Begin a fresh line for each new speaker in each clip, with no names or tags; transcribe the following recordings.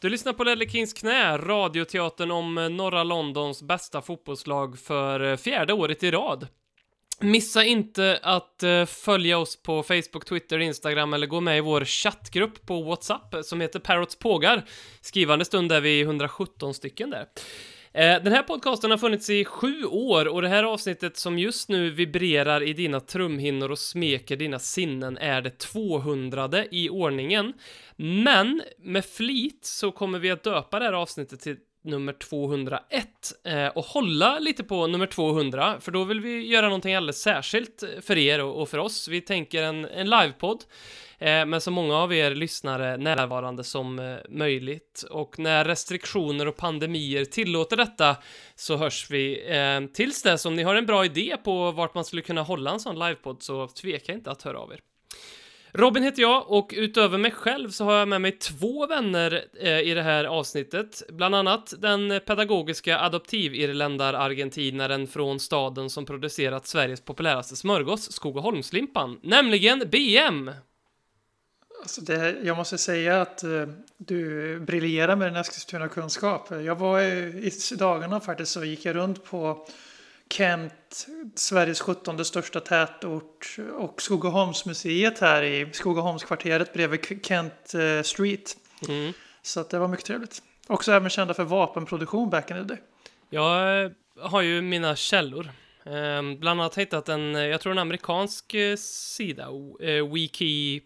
Du lyssnar på Ledley Kings knä, radioteatern om eh, norra Londons bästa fotbollslag för eh, fjärde året i rad. Missa inte att eh, följa oss på Facebook, Twitter, Instagram eller gå med i vår chattgrupp på WhatsApp som heter Parrots pågar. Skrivande stund är vi 117 stycken där. Eh, den här podcasten har funnits i sju år och det här avsnittet som just nu vibrerar i dina trumhinnor och smeker dina sinnen är det 200 i ordningen. Men med flit så kommer vi att döpa det här avsnittet till nummer 201 eh, och hålla lite på nummer 200 för då vill vi göra någonting alldeles särskilt eh, för er och, och för oss. Vi tänker en, en livepodd eh, med så många av er lyssnare närvarande som eh, möjligt och när restriktioner och pandemier tillåter detta så hörs vi eh, tills dess om ni har en bra idé på vart man skulle kunna hålla en sån livepodd så tveka inte att höra av er. Robin heter jag och utöver mig själv så har jag med mig två vänner eh, i det här avsnittet. Bland annat den pedagogiska adoptivirländar-argentinaren från staden som producerat Sveriges populäraste smörgås, Skogaholmslimpan, nämligen BM.
Alltså det, jag måste säga att eh, du briljerar med din Eskilstuna-kunskap. Jag var i, i dagarna faktiskt så gick jag runt på Kent, Sveriges 17 största tätort och Skogaholmsmuseet här i Skogaholmskvarteret bredvid Kent eh, Street.
Mm.
Så att det var mycket trevligt. Också även kända för vapenproduktion back in the day.
Jag eh, har ju mina källor. Eh, bland annat hittat en, eh, jag tror en amerikansk sida, Wiki...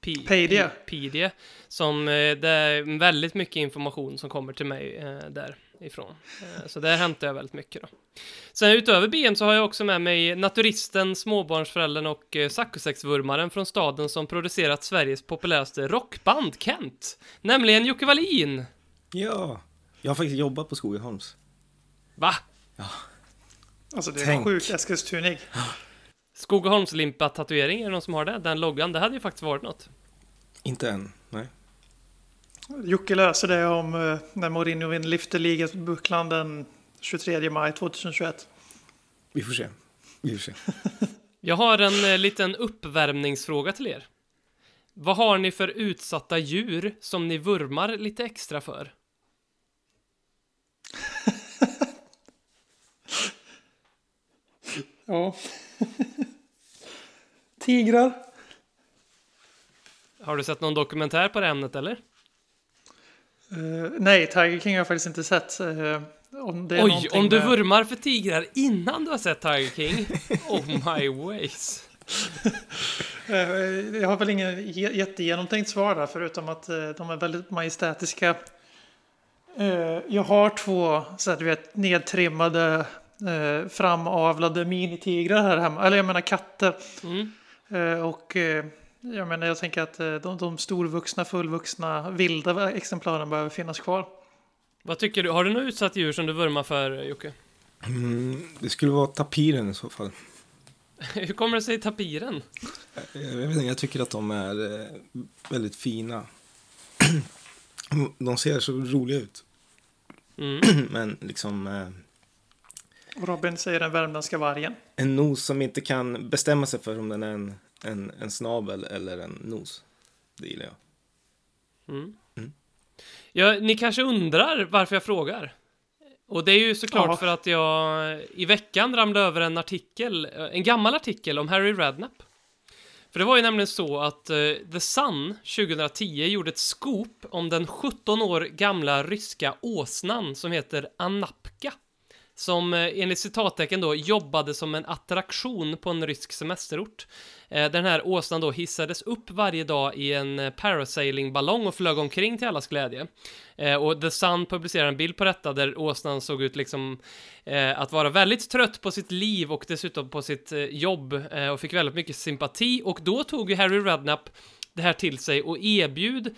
P-
Pedia.
P- Pedia, som det är väldigt mycket information som kommer till mig eh, därifrån. Eh, så där hämtar jag väldigt mycket då. Sen utöver BM så har jag också med mig naturisten, småbarnsföräldern och eh, saccosäcksvurmaren från staden som producerat Sveriges populäraste rockband, Kent. Nämligen Jocke Wallin.
Ja, jag har faktiskt jobbat på Skogaholms.
Va?
Alltså det är
Tänk.
sjukt Eskilstunig.
Skogaholmslimpa-tatuering, är det någon som har det? Den loggan, det hade ju faktiskt varit något.
Inte än, nej.
Jocke löser det om eh, när Mourinho vinner lyfter ligabucklan den 23 maj 2021.
Vi får se. Vi får se.
Jag har en eh, liten uppvärmningsfråga till er. Vad har ni för utsatta djur som ni vurmar lite extra för?
Ja. Tigrar.
Har du sett någon dokumentär på det ämnet eller?
Eh, nej, Tiger King har jag faktiskt inte sett. Eh, om det är
Oj, om du
med-
vurmar för tigrar innan du har sett Tiger King? Oh my ways.
Eh, Jag har väl ingen ge- jättegenomtänkt svar där, förutom att de är väldigt majestätiska. Jag har två så du vet, nedtrimmade, framavlade minitigrar här hemma. Eller jag menar katter.
Mm.
Och jag menar, jag tänker att eh, de, de storvuxna, fullvuxna, vilda exemplaren behöver finnas kvar.
Vad tycker du? Har du något utsatt djur som du vurmar för, Jocke?
Mm, det skulle vara tapiren i så fall.
Hur kommer det sig tapiren?
Jag, vet inte, jag tycker att de är eh, väldigt fina. De ser så roliga ut.
Mm.
Men liksom eh,
Robin säger den värmländska vargen.
en nos som inte kan bestämma sig för om den är en, en, en snabel eller en nos. Det gillar jag.
Mm.
Mm.
Ja, ni kanske undrar varför jag frågar? Och det är ju såklart
Ja.
för att jag i veckan ramlade över en artikel, eh, en gammal artikel om Harry Redknapp. För det var ju nämligen så att eh, The Sun 2010 gjorde ett scoop om den 17 år gamla ryska åsnan som heter Anapka som eh, enligt citattecken då jobbade som en attraktion på en rysk semesterort. Eh, den här åsnan då hissades upp varje dag i en eh, parasailingballong och flög omkring till allas glädje. Och The Sun publicerar en bild på detta där åsnan såg ut liksom att vara väldigt trött på sitt liv och dessutom på sitt jobb och fick väldigt mycket sympati och då tog ju Harry Redknapp det här till sig och erbjud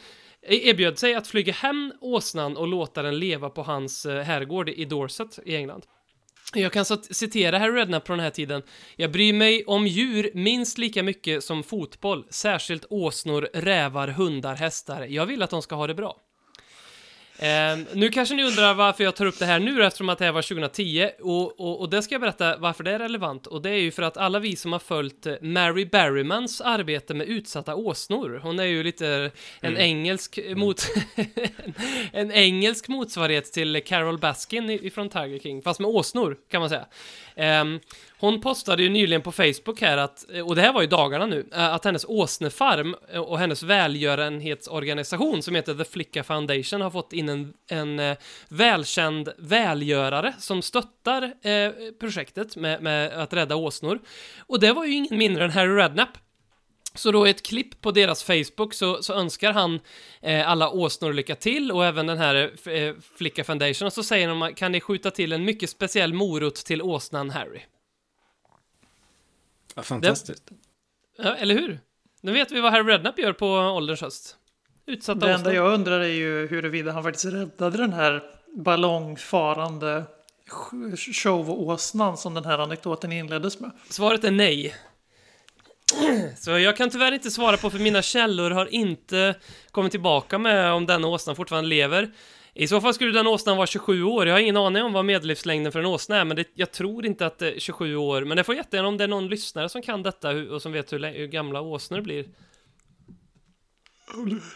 E- erbjöd sig att flyga hem åsnan och låta den leva på hans eh, herrgård i Dorset i England. Jag kan så citera Harry Redknapp från den här tiden. Jag bryr mig om djur minst lika mycket som fotboll, särskilt åsnor, rävar, hundar, hästar. Jag vill att de ska ha det bra. Eh, nu kanske ni undrar varför jag tar upp det här nu eftersom att det här var 2010 och, och, och det ska jag berätta varför det är relevant. Och det är ju för att alla vi som har följt eh, Mary Berrymans arbete med utsatta åsnor, hon är ju lite en engelsk mot en engelsk motsvarighet till Carol Baskin ifrån Tiger King, fast med åsnor kan man säga. Ehm, hon postade ju nyligen på Facebook här att, och det här var ju dagarna nu, eh, att hennes åsnefarm eh, och hennes välgörenhetsorganisation som heter The Flicka Foundation har fått in en, en eh, välkänd välgörare som stöttar projektet med, med att rädda åsnor. Och det var ju ingen mindre än Harry Redknapp. Så då i ett klipp på deras Facebook så, så önskar han eh, alla åsnor lycka till och även den här eh, Flicka Foundation och så säger de kan ni skjuta till en mycket speciell morot till åsnan Harry?
Ja, fantastiskt.
Ja, eller hur? Nu vet vi vad Harry Redknapp gör på ålderns höst. Utsatta
Det enda
åsnor.
jag undrar är ju huruvida han faktiskt räddade den här ballongfarande showåsnan som den här anekdoten inleddes med.
Svaret är nej. Så jag kan tyvärr inte svara på för mina källor har inte kommit tillbaka med om den åsnan fortfarande lever. I så fall skulle den åsnan vara 27 år. Jag har ingen aning om vad medellivslängden för en åsna är, men det, jag tror inte att det är 27 år. Men det får jättegärna om det är någon lyssnare som kan detta och som vet hur, hur gamla åsnor blir.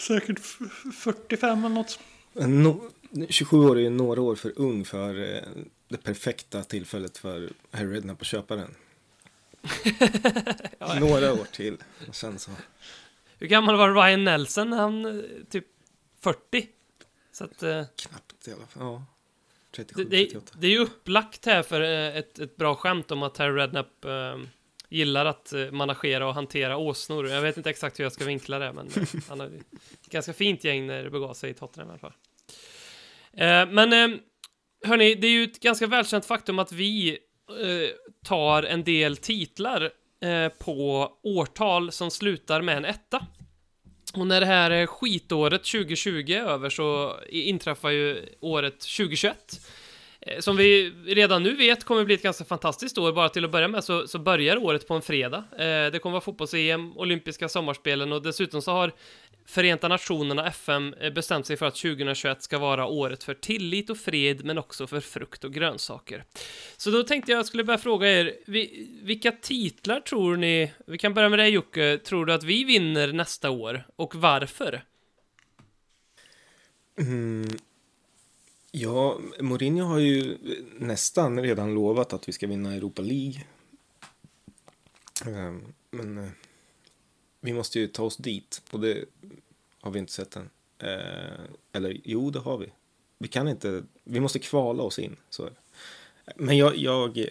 Säkert f- 45 eller något.
No, 27 år är ju några år för ung för eh, det perfekta tillfället för Harry Redknapp att köpa den. Några år till. Och sen så.
Hur gammal var Ryan Nelson? Han eh, typ 40. Så att... Eh,
Knappt i alla fall. Ja. 37,
Det, det,
38.
det är ju upplagt här för eh, ett, ett bra skämt om att Harry Redknapp eh, gillar att eh, managera och hantera åsnor. Jag vet inte exakt hur jag ska vinkla det, men eh, han har ett ganska fint gäng när det begav sig i Tottenham i alla fall. Eh, men eh, hörni, det är ju ett ganska välkänt faktum att vi Eh, tar en del titlar eh, på årtal som slutar med en etta. Och när det här eh, skitåret 2020 är över så inträffar ju året 2021. Som vi redan nu vet kommer bli ett ganska fantastiskt år. Bara till att börja med så, så börjar året på en fredag. Eh, det kommer vara fotbolls-EM, olympiska sommarspelen och dessutom så har Förenta Nationerna, FN, eh, bestämt sig för att 2021 ska vara året för tillit och fred, men också för frukt och grönsaker. Så då tänkte jag skulle börja fråga er, vilka titlar tror ni, vi kan börja med dig Jocke, tror du att vi vinner nästa år och varför?
Mm, ja, Mourinho har ju nästan redan lovat att vi ska vinna Europa League. Ehm, men eh, vi måste ju ta oss dit och det har vi inte sett än. Eh, Eller jo, det har vi. Vi kan inte, vi måste kvala oss in. Så. Men jag, jag, eh,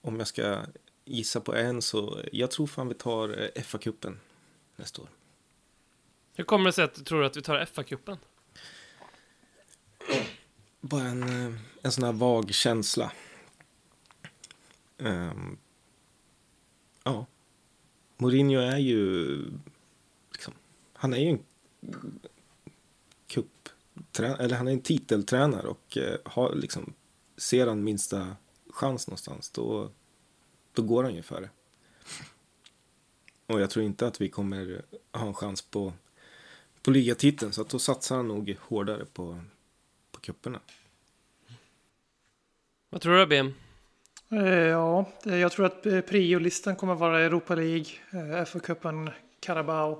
om jag ska gissa på en så, jag tror fan vi tar eh, FA-cupen nästa år.
Hur kommer det sig att du tror att vi tar FA-cupen?
bara en, eh, en sån här vag känsla. Ehm, ja. Mourinho är ju... Liksom, han är ju en cup eller han är en titeltränare och eh, har liksom, ser han minsta chans någonstans då, då går han ju för det. Och jag tror inte att vi kommer ha en chans på, på ligatiteln så att då satsar han nog hårdare på, på cuperna.
Vad tror du BM?
Eh, Ja, det- jag tror att eh, priolistan kommer vara Europa League, eh, FA-cupen, Carabao eh,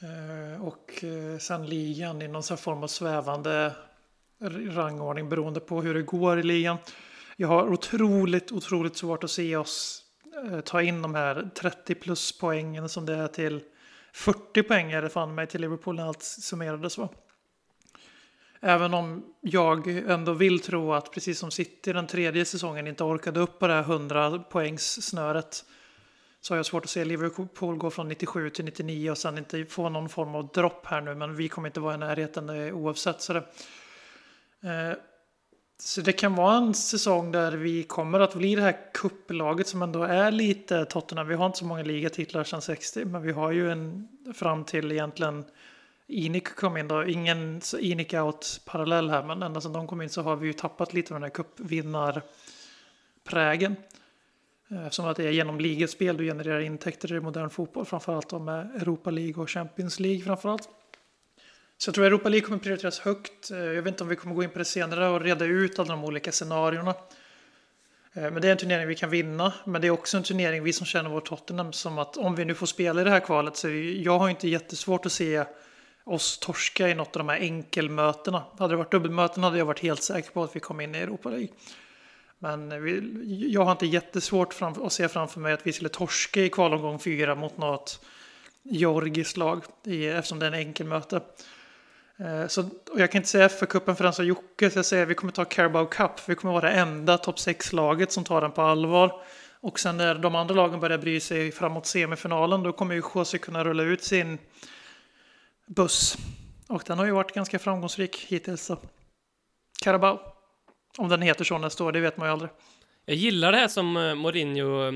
Eh, och eh, sen ligan i någon sån form av svävande rangordning beroende på hur det går i ligan. Jag har otroligt, otroligt svårt att se oss eh, ta in de här 30 plus poängen som det är till 40 poäng är det fan mig till Liverpool när allt summerades va. Även om jag ändå vill tro att precis som City den tredje säsongen inte orkade upp på det här 100 poängs snöret så har jag svårt att se Liverpool gå från 97 till 99 och sen inte få någon form av dropp här nu. Men vi kommer inte vara i närheten eh, oavsett. Så det, eh, så det kan vara en säsong där vi kommer att bli det här kupplaget som ändå är lite Tottenham. Vi har inte så många ligatitlar sedan 60, men vi har ju en fram till egentligen Inik kom in då. Ingen Inik out parallell här, men ända sedan de kom in så har vi ju tappat lite av den här cupvinnarprägen. Eh, eftersom att det är genom ligaspel du genererar intäkter i modern fotboll, framförallt med eh, Europa League och Champions League framförallt. Så jag tror Europa League kommer prioriteras högt. Eh, jag vet inte om vi kommer gå in på det senare och reda ut alla de olika scenarierna. Men det är en turnering vi kan vinna. Men det är också en turnering vi som känner vår Tottenham som att om vi nu får spela i det här kvalet så jag har inte jättesvårt att se oss torska i något av de här enkelmötena. Hade det varit dubbelmöten hade jag varit helt säker på att vi kom in i Europa League. Men vi, jag har inte jättesvårt fram, att se framför mig att vi skulle torska i kvalomgång fyra mot något georgiskt lag eftersom det är en enkelmöte. Eh, så, och jag kan inte säga för kuppen för den som Jocke, så jag säger att vi kommer ta Carabao Cup. Vi kommer vara det enda topp 6-laget som tar den på allvar. Och sen när de andra lagen börjar bry sig framåt semifinalen, då kommer ju Jose kunna rulla ut sin buss. Och den har ju varit ganska framgångsrik hittills. Så. Carabao. Om den heter så nästa år, det vet man ju aldrig.
Jag gillar det här som eh, Mourinho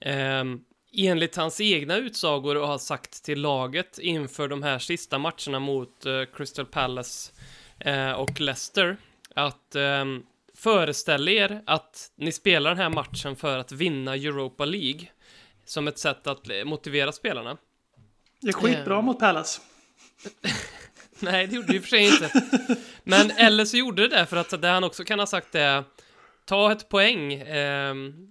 eh, enligt hans egna utsagor och har sagt till laget inför de här sista matcherna mot uh, Crystal Palace uh, och Leicester att um, föreställ er att ni spelar den här matchen för att vinna Europa League som ett sätt att motivera spelarna.
Det är skitbra mot Palace.
Nej, det gjorde det i och för sig inte. Men eller så gjorde det det för att det han också kan ha sagt är ta ett poäng. Um,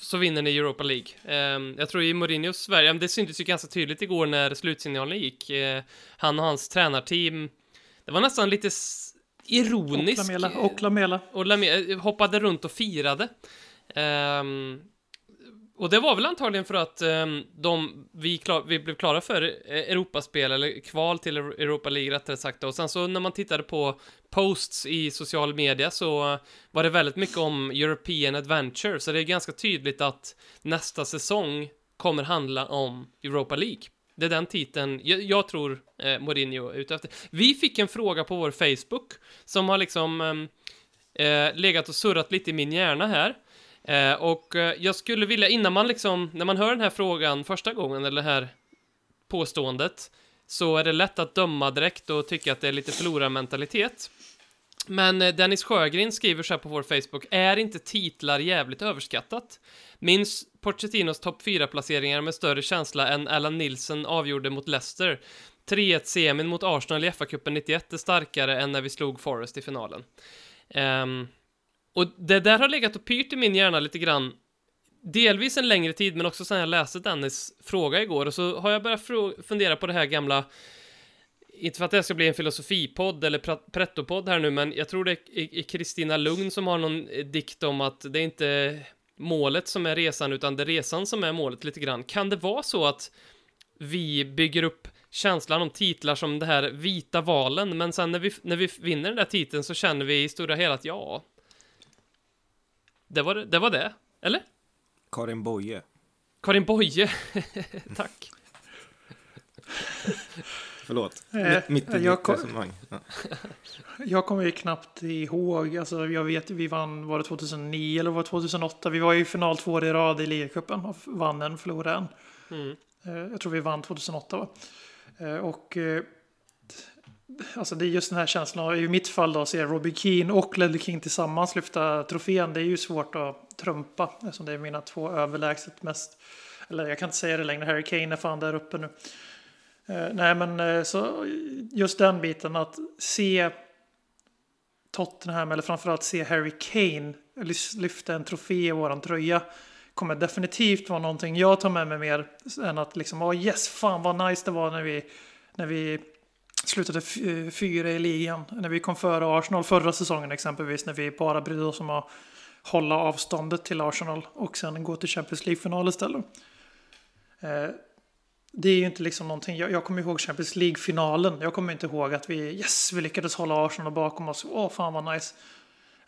så vinner ni Europa League. Um, jag tror i Mourinhos Sverige, det syntes ju ganska tydligt igår när slutsignalen gick. Uh, han och hans tränarteam, det var nästan lite ironiskt.
Och Lamela. Och Lamela.
Och Lamela hoppade runt och firade. Um, och det var väl antagligen för att um, de, vi, klar, vi blev klara för eh, Europaspel, eller kval till Europa League rättare sagt. Och sen så när man tittade på posts i social media så var det väldigt mycket om European Adventure, så det är ganska tydligt att nästa säsong kommer handla om Europa League. Det är den titeln jag, jag tror eh, Mourinho är ute efter. Vi fick en fråga på vår Facebook som har liksom ehm, eh, legat och surrat lite i min hjärna här. Eh, och eh, jag skulle vilja, innan man liksom, när man hör den här frågan första gången, eller det här påståendet, så är det lätt att döma direkt och tycka att det är lite förlorarmentalitet. Men eh, Dennis Sjögren skriver så här på vår Facebook, är inte titlar jävligt överskattat? Minns Pochettinos topp 4-placeringar med större känsla än Alan Nilsson avgjorde mot Leicester. 3-1-semin mot Arsenal i FA-cupen 91 är starkare än när vi slog Forest i finalen. Um, och det där har legat och pyrt i min hjärna lite grann. Delvis en längre tid, men också sen jag läste Dennis fråga igår. Och så har jag börjat fundera på det här gamla inte för att det ska bli en filosofipodd eller prettopodd här nu, men jag tror det är Kristina Lugn som har någon eh, dikt om att det är inte målet som är resan, utan det är resan som är målet lite grann. Kan det vara så att vi bygger upp känslan om titlar som det här vita valen, men sen när vi, när vi vinner den där titeln så känner vi i stora hela att ja, det var det, var det eller?
Karin Boye.
Karin Boye, tack.
Förlåt, äh, mitt i
jag,
kom, resonemang. Ja.
jag kommer ju knappt ihåg, alltså jag vet vi vann, var det 2009 eller var det 2008? Vi var i final två år i rad i ligacupen och vann en, förlorade en. Mm. Eh, jag tror vi vann 2008 va? Eh, och alltså det är just den här känslan, i mitt fall då, se Robbie Keane och Ledley King tillsammans lyfta trofén, det är ju svårt att trumpa eftersom det är mina två överlägset mest, eller jag kan inte säga det längre, Harry Kane är fan där uppe nu. Eh, nej, men eh, så just den biten att se Tottenham eller framförallt se Harry Kane lyfta en trofé i våran tröja kommer definitivt vara någonting jag tar med mig mer än att liksom, oh yes, fan vad nice det var när vi, när vi slutade eh, fyra i ligan. När vi kom före Arsenal förra säsongen exempelvis, när vi bara brydde oss om att hålla avståndet till Arsenal och sen gå till Champions League-final istället. Eh, det är ju inte liksom någonting, jag, jag kommer ihåg Champions League-finalen. Jag kommer inte ihåg att vi, yes, vi lyckades hålla Arsenal bakom oss. Åh, fan vad nice.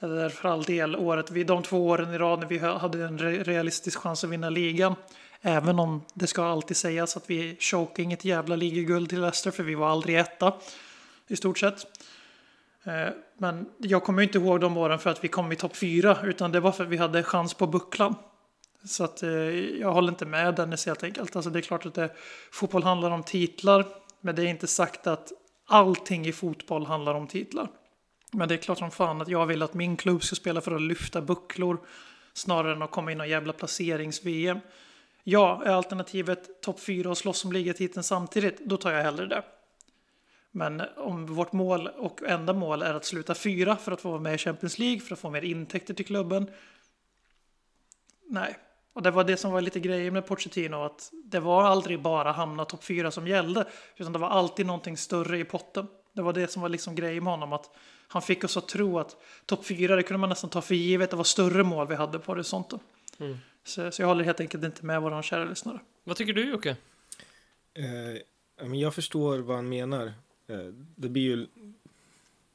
Eller för all del året, vi, de två åren i rad när vi hade en realistisk chans att vinna ligan. Även om det ska alltid sägas att vi choke inget jävla ligaguld till Leicester för vi var aldrig etta. I stort sett. Eh, men jag kommer inte ihåg de åren för att vi kom i topp fyra utan det var för att vi hade chans på bucklan. Så att eh, jag håller inte med Dennis helt enkelt. Alltså det är klart att det, fotboll handlar om titlar. Men det är inte sagt att allting i fotboll handlar om titlar. Men det är klart som fan att jag vill att min klubb ska spela för att lyfta bucklor. Snarare än att komma in och jävla placerings-VM. Ja, är alternativet topp fyra och slåss om ligatiteln samtidigt, då tar jag hellre det. Men om vårt mål och enda mål är att sluta fyra för att få vara med i Champions League, för att få mer intäkter till klubben. Nej, och det var det som var lite grejen med Pochettino, att det var aldrig bara hamna topp fyra som gällde, utan det var alltid någonting större i potten. Det var det som var liksom grejen med honom, att han fick oss att tro att topp fyra, det kunde man nästan ta för givet, det var större mål vi hade på horisonten. Mm. Så, så jag håller helt enkelt inte med våran kära lyssnare.
Vad tycker du Jocke?
Eh, jag förstår vad han menar. Eh, det blir ju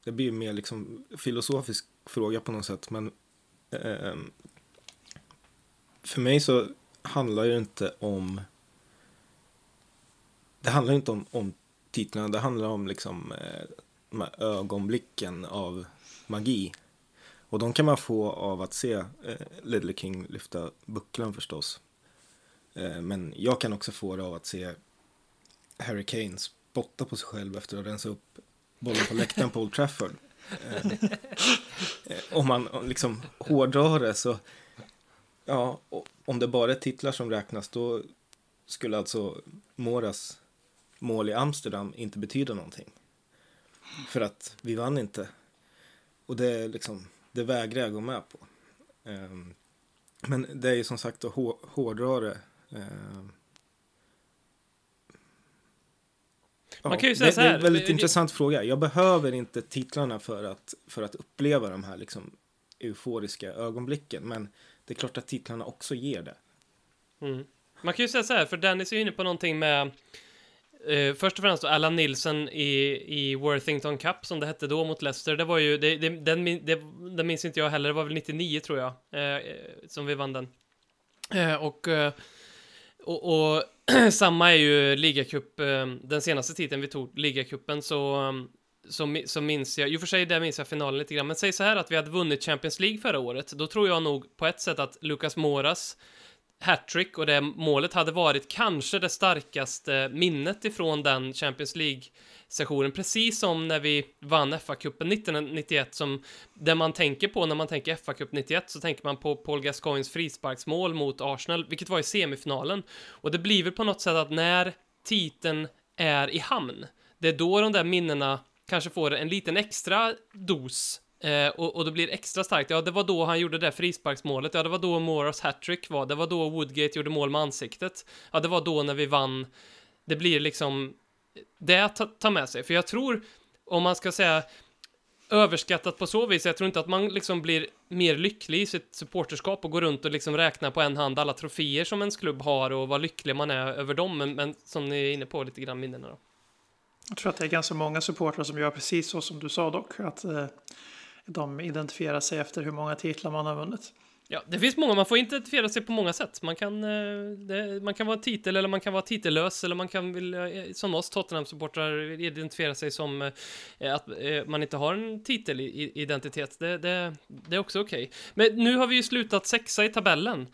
det blir mer liksom filosofisk fråga på något sätt, men eh, för mig så handlar det inte om det handlar inte om, om titlarna, det handlar om liksom eh, de här ögonblicken av magi. Och de kan man få av att se eh, Little King lyfta bucklan förstås. Eh, men jag kan också få det av att se Harry Kane spotta på sig själv efter att ha rensat upp bollen på läktaren på Old Trafford. Eh, eh om man liksom hårdrar det så, ja, om det bara är titlar som räknas då skulle alltså Moras mål i Amsterdam inte betyda någonting. För att vi vann inte. Och det är liksom, det vägrar jag gå med på. Um, men det är ju som sagt att hårdra det. Um,
Man kan ju säga
det,
så här.
Det är en väldigt det, intressant det, fråga. Jag behöver inte titlarna för att, för att uppleva de här liksom euforiska ögonblicken. Men det är klart att titlarna också ger det.
Mm. Man kan ju säga så här, för Dennis är ju inne på någonting med eh, först och främst då, Allan Nilsen i, i Worthington Cup, som det hette då, mot Leicester. Det var ju, det, det, den, det, den minns inte jag heller, det var väl 99 tror jag, eh, som vi vann den. Eh, och, eh, och, och samma är ju ligacup, eh, den senaste titeln vi tog, ligacupen, så, eh, så, så minns jag, i och för sig där minns jag finalen lite grann, men säg så här att vi hade vunnit Champions League förra året, då tror jag nog på ett sätt att Lucas Moras hattrick och det målet hade varit kanske det starkaste minnet ifrån den Champions League-sessionen, precis som när vi vann FA-cupen 1991, som det man tänker på när man tänker FA-cup 91 så tänker man på Paul Gascoignes frisparksmål mot Arsenal, vilket var i semifinalen. Och det blir väl på något sätt att när titeln är i hamn, det är då de där minnena kanske får en liten extra dos Eh, och, och då blir det extra starkt. Ja, det var då han gjorde det frisparksmålet. Ja, det var då Moras hattrick var. Det var då Woodgate gjorde mål med ansiktet. Ja, det var då när vi vann. Det blir liksom det att ta, ta med sig. För jag tror, om man ska säga överskattat på så vis. Jag tror inte att man liksom blir mer lycklig i sitt supporterskap och går runt och liksom räknar på en hand alla troféer som ens klubb har och vad lycklig man är över dem. Men, men som ni är inne på lite grann minnena då.
Jag tror att det är ganska många supportrar som gör precis så som du sa dock. Att eh, de identifierar sig efter hur många titlar man har vunnit.
Ja, det finns många, man får identifiera sig på många sätt. Man kan, eh, det, man kan vara titel eller man kan vara titellös eller man kan vilja, eh, som oss Tottenham-supportrar identifiera sig som eh, att man inte har en titelidentitet. Det, det, det är också okej. Okay. Men nu har vi ju slutat sexa i tabellen.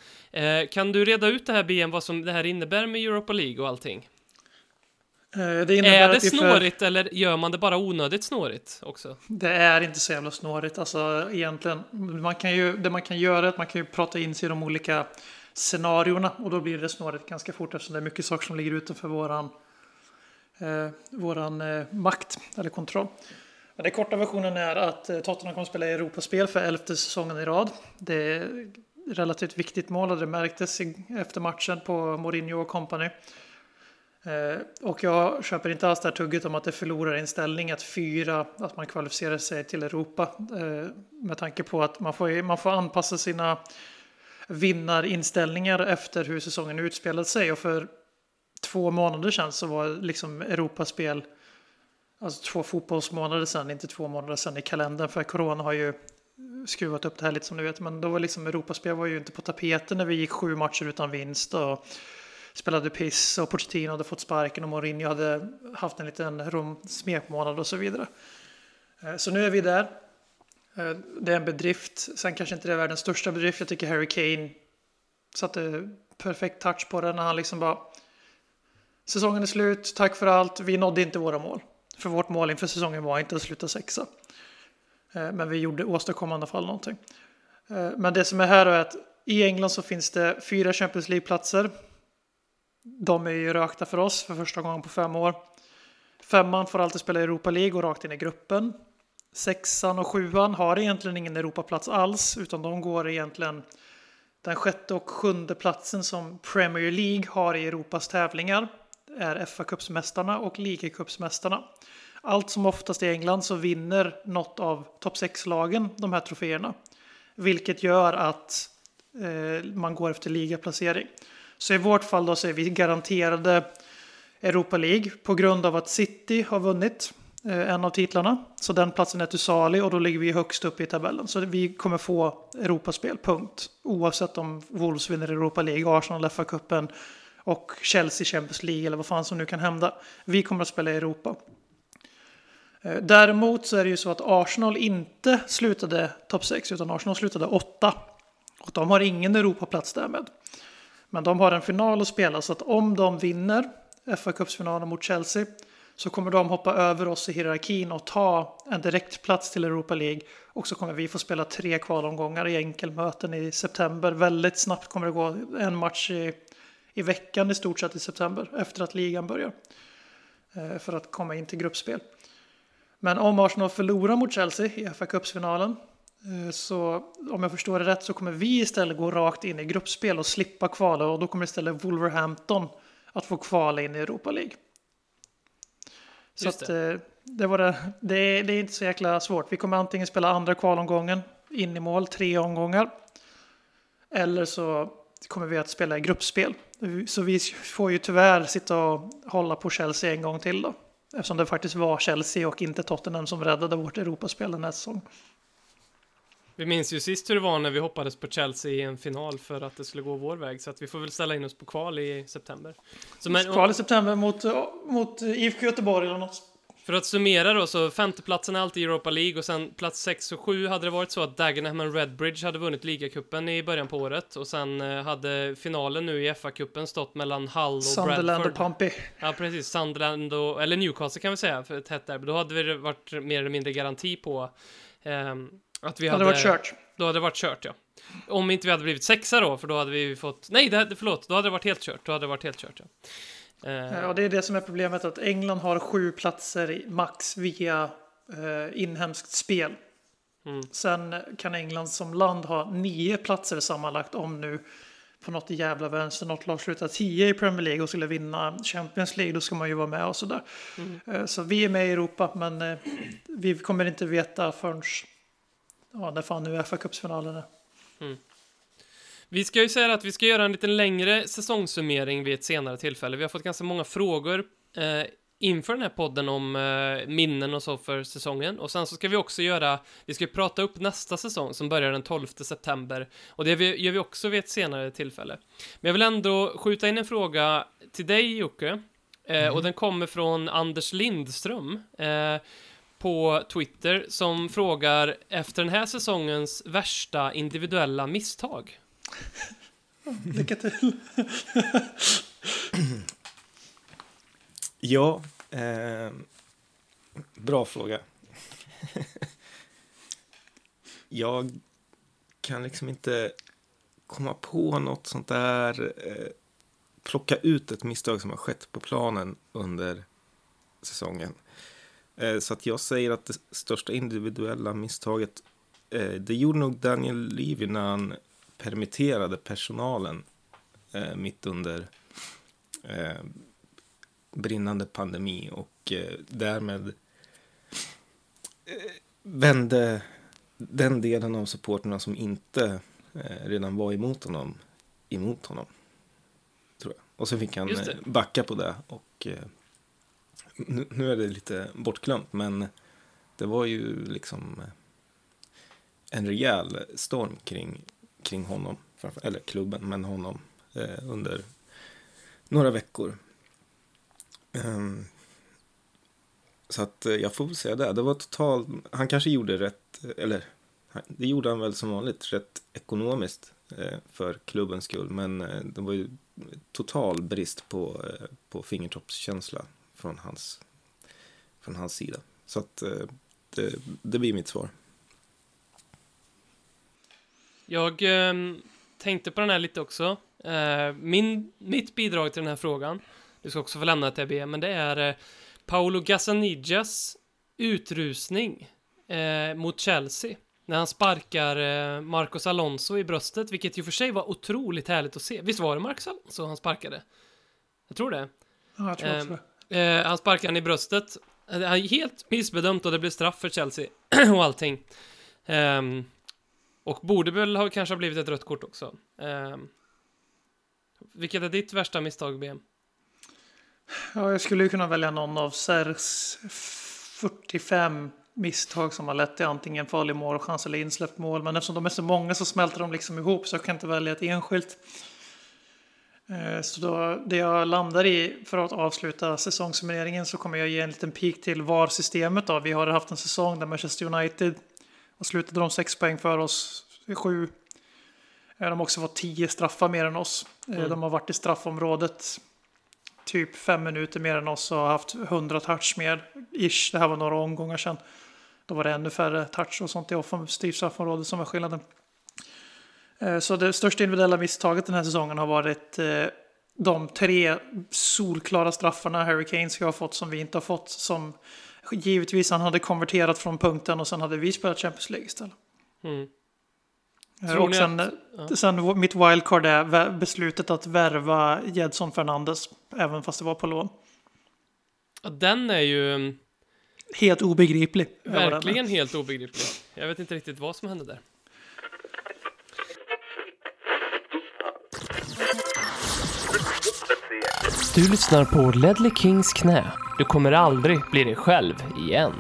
Kan du reda ut det här BM, vad som det här innebär med Europa League och allting?
Eh, det
är det snårigt för... eller gör man det bara onödigt snårigt också?
Det är inte så jävla snårigt. Alltså egentligen, man kan ju, det man kan göra är att man kan ju prata in sig i de olika scenarierna och då blir det snårigt ganska fort eftersom det är mycket saker som ligger utanför våran, eh, våran eh, makt eller kontroll. Men den korta versionen är att eh, Tottenham kommer spela i Europaspel för elfte säsongen i rad. Det är relativt viktigt mål och det märktes efter matchen på Mourinho och company. Eh, och jag köper inte alls det här tugget om att det förlorar inställning att fyra, att man kvalificerar sig till Europa. Eh, med tanke på att man får, man får anpassa sina vinnarinställningar efter hur säsongen utspelat sig. Och för två månader sedan så var liksom Europaspel, alltså två fotbollsmånader sedan, inte två månader sedan i kalendern, för corona har ju skruvat upp det här lite som du vet, men då var liksom Europaspel var ju inte på tapeten när vi gick sju matcher utan vinst och spelade piss och Pochettino hade fått sparken och Mourinho hade haft en liten smekmånad och så vidare. Eh, så nu är vi där. Eh, det är en bedrift. Sen kanske inte det är världens största bedrift. Jag tycker Harry Kane satte perfekt touch på det när han liksom bara Säsongen är slut, tack för allt. Vi nådde inte våra mål. För vårt mål inför säsongen var inte att sluta sexa. Eh, men vi gjorde åstadkom i alla fall någonting. Men det som är här är att i England så finns det fyra Champions League-platser. De är ju rökta för oss för första gången på fem år. Femman får alltid spela Europa League och rakt in i gruppen. Sexan och sjuan har egentligen ingen Europaplats alls, utan de går egentligen den sjätte och sjunde platsen som Premier League har i Europas tävlingar är fa Cupsmästarna och ligacupsmästarna. Allt som oftast i England så vinner något av topp 6-lagen de här troféerna. Vilket gör att eh, man går efter ligaplacering. Så i vårt fall då så är vi garanterade Europa League på grund av att City har vunnit eh, en av titlarna. Så den platsen är till salig och då ligger vi högst upp i tabellen. Så vi kommer få Europaspel, punkt. Oavsett om Wolves vinner Europa League, Arsenal FA-cupen och Chelsea Champions League eller vad fan som nu kan hända. Vi kommer att spela i Europa. Eh, däremot så är det ju så att Arsenal inte slutade topp 6 utan Arsenal slutade 8. Och de har ingen Europaplats därmed. Men de har en final att spela så att om de vinner fa Cups-finalen mot Chelsea så kommer de hoppa över oss i hierarkin och ta en direktplats till Europa League. Och så kommer vi få spela tre kvalomgångar i enkelmöten i september. Väldigt snabbt kommer det gå en match i, i veckan i stort sett i september efter att ligan börjar. Eh, för att komma in till gruppspel. Men om Arsenal förlorar mot Chelsea i fa Cups-finalen så om jag förstår det rätt så kommer vi istället gå rakt in i gruppspel och slippa kvala och då kommer istället Wolverhampton att få kvala in i Europa League. Så
Just
att, eh, det, var det, det, är, det är inte så jäkla svårt. Vi kommer antingen spela andra kvalomgången in i mål, tre omgångar. Eller så kommer vi att spela i gruppspel. Så vi får ju tyvärr sitta och hålla på Chelsea en gång till då. Eftersom det faktiskt var Chelsea och inte Tottenham som räddade vårt Europaspel den här säsongen.
Vi minns ju sist hur det var när vi hoppades på Chelsea i en final för att det skulle gå vår väg, så att vi får väl ställa in oss på kval i september. Så men,
Kval i september mot, mot IFK Göteborg eller något.
för att summera då, så femteplatsen är alltid Europa League och sen plats 6 och 7 hade det varit så att Dagenham och Redbridge hade vunnit ligacupen i början på året och sen eh, hade finalen nu i FA-cupen stått mellan Hull och
Sunderland
Bradford.
och Pompey.
Ja, precis. Sunderland och, eller Newcastle kan vi säga, för ett hett derby. Då hade vi varit mer eller mindre garanti på ehm, att vi hade...
hade varit kört.
Då hade det varit kört, ja. Om inte vi hade blivit sexa då, för då hade vi fått... Nej, det hade, förlåt. Då hade det varit helt kört. Då hade det varit helt kört, ja. Eh,
Ja, det är det som är problemet att England har sju platser max via eh, inhemskt spel.
Mm.
Sen kan England som land ha nio platser sammanlagt om nu på något jävla vänster något lag slutar tio i Premier League och skulle vinna Champions League, då ska man ju vara med och sådär. Eh, Så vi är med i Europa, men vi kommer inte veta förrän ja, när fan nu fa Cups-finalen är.
Vi ska ju säga att vi ska göra en lite längre säsongssummering vid ett senare tillfälle. Vi har fått ganska många frågor eh, inför den här podden om eh, minnen och så för säsongen. Och sen så ska vi också göra, vi ska prata upp nästa säsong som börjar den 12 september. Och det vi- gör vi också vid ett senare tillfälle. Men jag vill ändå skjuta in en fråga till dig Jocke. Eh, Och den kommer från Anders Lindström. På Twitter som frågar efter den här säsongens värsta individuella misstag.
Lycka till!
Ja, eh, bra fråga. jag kan liksom inte komma på något sånt där. Eh, plocka ut ett misstag som har skett på planen under säsongen. Eh, så att jag säger att det största individuella misstaget eh, det gjorde nog Daniel Levy när han permitterade personalen eh, mitt under brinnande pandemi och därmed vände den delen av supporterna som inte redan var emot honom emot honom. Tror jag. Och så fick han backa på det. Och nu, nu är det lite bortglömt, men det var ju liksom eh, en rejäl storm kring, kring honom. Eller klubben, men honom eh, under några veckor. Um, så att eh, jag får väl säga det. Det var totalt, han kanske gjorde rätt, eller det gjorde han väl som vanligt, rätt ekonomiskt eh, för klubbens skull. Men eh, det var ju total brist på, eh, på fingertoppskänsla från hans, från hans sida. Så att eh, det, det blir mitt svar.
Jag ehm, tänkte på den här lite också. Eh, min, mitt bidrag till den här frågan, du ska också få lämna ett EB, men det är eh, Paolo Gazzanigas utrusning eh, mot Chelsea. När han sparkar eh, Marcos Alonso i bröstet, vilket ju för sig var otroligt härligt att se. Visst var det Marcos Alonso han sparkade? Jag tror det.
Ja, jag tror också
Ehm,
det.
Eh, han sparkar han i bröstet. Eh, det är helt missbedömt och det blir straff för Chelsea och allting. Um, och borde väl ha kanske ha blivit ett rött kort också. Um, vilket är ditt värsta misstag, BM?
Ja, jag skulle ju kunna välja någon av Sers 45 misstag som har lett till antingen farlig målchans eller insläppt mål. Men eftersom de är så många så smälter de liksom ihop så jag kan inte välja ett enskilt. Eh, Så då, det jag landar i för att avsluta säsongssummeringen så kommer jag ge en liten pik till VAR-systemet. Då. Vi har haft en säsong där Manchester United och slutade de sex poäng för oss, sju. Eh, De har också fått tio straffar mer än oss. Eh,
Mm.
De har varit i straffområdet typ fem minuter mer än oss och har haft 100 touch mer. Ish, det här var några omgångar sedan. Då var det ännu färre touch och sånt i offensivt straffområde som var skillnaden. Eh, Så det största individuella misstaget den här säsongen har varit eh, de tre solklara straffarna Harry Kane ska ha fått som vi inte har fått. Som givetvis han hade konverterat från punkten och sen hade vi spelat Champions League istället.
Mm.
Eh, Och sen,
att- ja.
sen mitt wildcard är beslutet att värva Jedson Fernandes, även fast det var på lån.
Ja, Den är ju mm,
Helt obegriplig.
Verkligen helt obegriplig. Jag vet inte riktigt vad som hände där. Du lyssnar på Ledley Kings knä. Du kommer aldrig bli dig själv igen.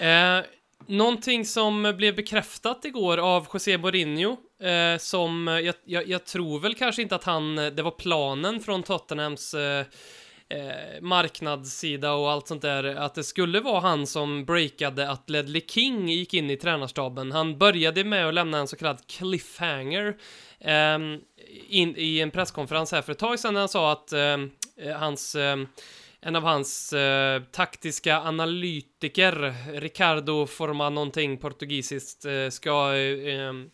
Eh, någonting som blev bekräftat igår av José Mourinho, eh, som jag, jag, jag tror väl kanske inte att han, det var planen från Tottenhams eh, eh, marknadssida och allt sånt där, att det skulle vara han som breakade att Ledley King gick in i tränarstaben. Han började med att lämna en så kallad cliffhanger eh, in, i en presskonferens här för ett tag sedan när han sa att eh, eh hans eh, en av hans eh, taktiska analytiker, Ricardo Forma någonting portugisiskt, eh, ska eh, ehm,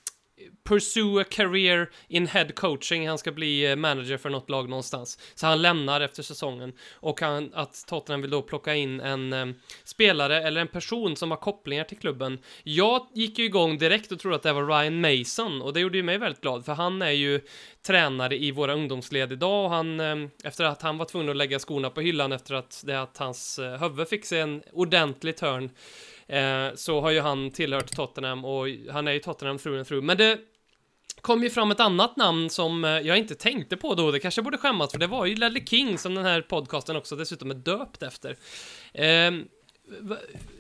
pursue a career in head coaching. Han ska bli eh, manager för något lag någonstans. Så han lämnar efter säsongen. Och han, att Tottenham vill då plocka in en eh, spelare eller en person som har kopplingar till klubben. Jag gick ju igång direkt och trodde att det var Ryan Mason och det gjorde ju mig väldigt glad för han är ju tränare i våra ungdomsled idag och han, eh, efter att han var tvungen att lägga skorna på hyllan efter att, det att hans eh, huvud fick sig en ordentlig törn eh, så har ju han tillhört Tottenham och han är ju Tottenham through and through. Men det kom ju fram ett annat namn som eh, jag inte tänkte på då, det kanske jag borde skämmas för det var ju Ledley King som den här podcasten också dessutom är döpt efter. Eh,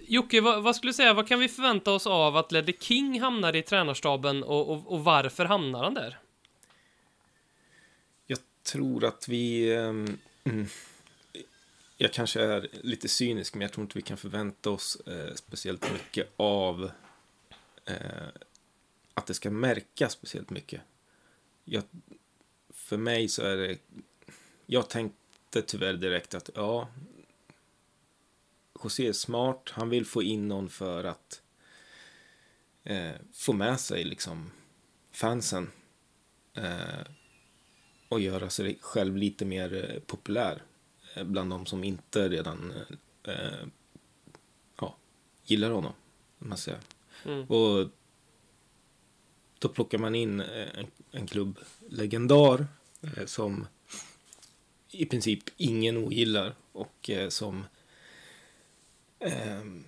Jocke, vad, vad skulle du säga, vad kan vi förvänta oss av att Ledley King hamnar i tränarstaben och, och, och varför hamnar han där?
Jag tror att vi... ehm, mm, jag kanske är lite cynisk, men jag tror inte vi kan förvänta oss eh, speciellt mycket av eh, att det ska märkas speciellt mycket. Jag, för mig så är det... Jag tänkte tyvärr direkt att ja, José är smart. Han vill få in någon för att eh, få med sig liksom fansen. Eh, och göra sig själv lite mer eh, populär bland de som inte redan eh, ja, gillar honom. om Man säger.
Mm.
Och då plockar man in eh, en, en klubblegendar eh, som i princip ingen ogillar och eh, som ehm,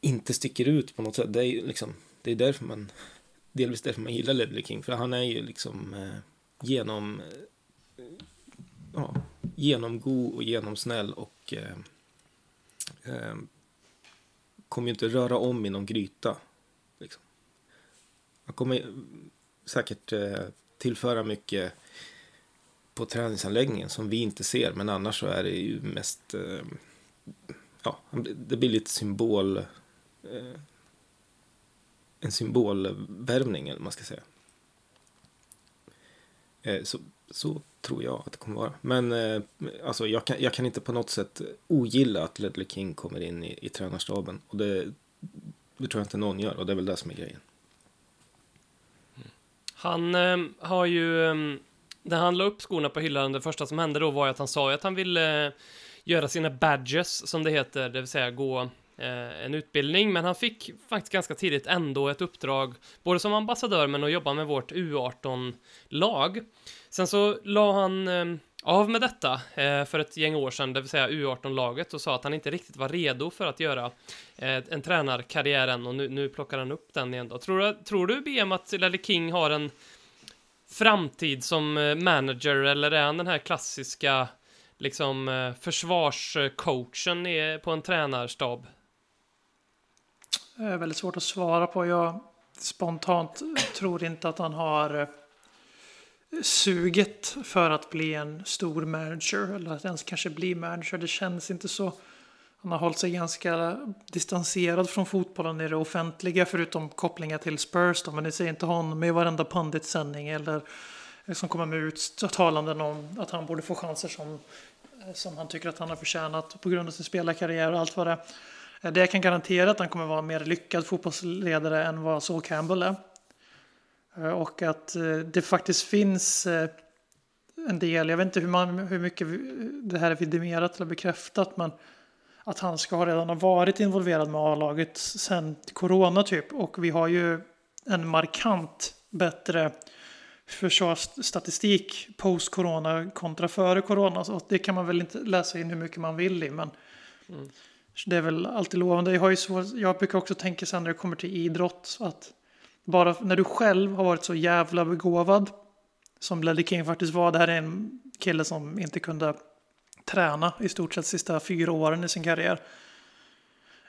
inte sticker ut på något sätt. Det är liksom, det är därför man delvis därför man gillar Ledley King, för han är ju liksom eh, genom, eh, ja, genomgod och genomsnäll och eh, eh, kommer ju inte röra om i någon gryta. Liksom. Han kommer säkert eh, tillföra mycket på träningsanläggningen som vi inte ser, men annars så är det ju mest, eh, ja, det blir lite symbol, eh, en symbolvärvning eller vad man ska säga. Eh, så, så tror jag att det kommer vara. Men eh, alltså, jag, kan, jag kan inte på något sätt ogilla att Ledley King kommer in i, i tränarstaben. Och det, det tror jag inte någon gör och det är väl det som är grejen.
Han eh, har ju, eh, när han la upp skorna på hyllan, det första som hände då var ju att han sa att han ville eh, göra sina badges, som det heter, det vill säga gå eh, en utbildning, men han fick faktiskt ganska tidigt ändå ett uppdrag, både som ambassadör men att jobba med vårt U18-lag. Sen så la han eh, av med detta eh, för ett gäng år sedan, det vill säga U18-laget, och sa att han inte riktigt var redo för att göra eh, en tränarkarriär än, och nu, nu plockar han upp den igen då. Tror du, tror du BM att Lelle King har en framtid som eh, manager, eller är han den här klassiska liksom eh, försvarscoachen på en tränarstab?
Det är väldigt svårt att svara på. Jag spontant tror inte att han har eh, suget för att bli en stor manager eller att ens kanske bli manager. Det känns inte så. Han har hållit sig ganska distanserad från fotbollen i det offentliga förutom kopplingar till Spurs. Då, men ni ser inte honom i varenda panditsändning eller som kommer med uttalanden om att han borde få chanser som, som han tycker att han har förtjänat på grund av sin spelarkarriär och allt vad det är. Det jag kan garantera att han kommer vara en mer lyckad fotbollsledare än vad Saul Campbell är. Eh, Och att eh, det faktiskt finns eh, en del, jag vet inte hur, man, hur mycket det här är vidimerat eller bekräftat, men att han ska ha redan ha varit involverad med A-laget sen corona typ. Och vi har ju en markant bättre försvarsstatistik post-corona kontra före corona. Så det kan man väl inte läsa in hur mycket man vill i, men så det är väl alltid lovande. Jag, har ju svår, jag brukar också tänka sen när det kommer till idrott att bara när du själv har varit så jävla begåvad som Ledley King faktiskt var. Det här är en kille som inte kunde träna i stort sett sista fyra åren i sin karriär.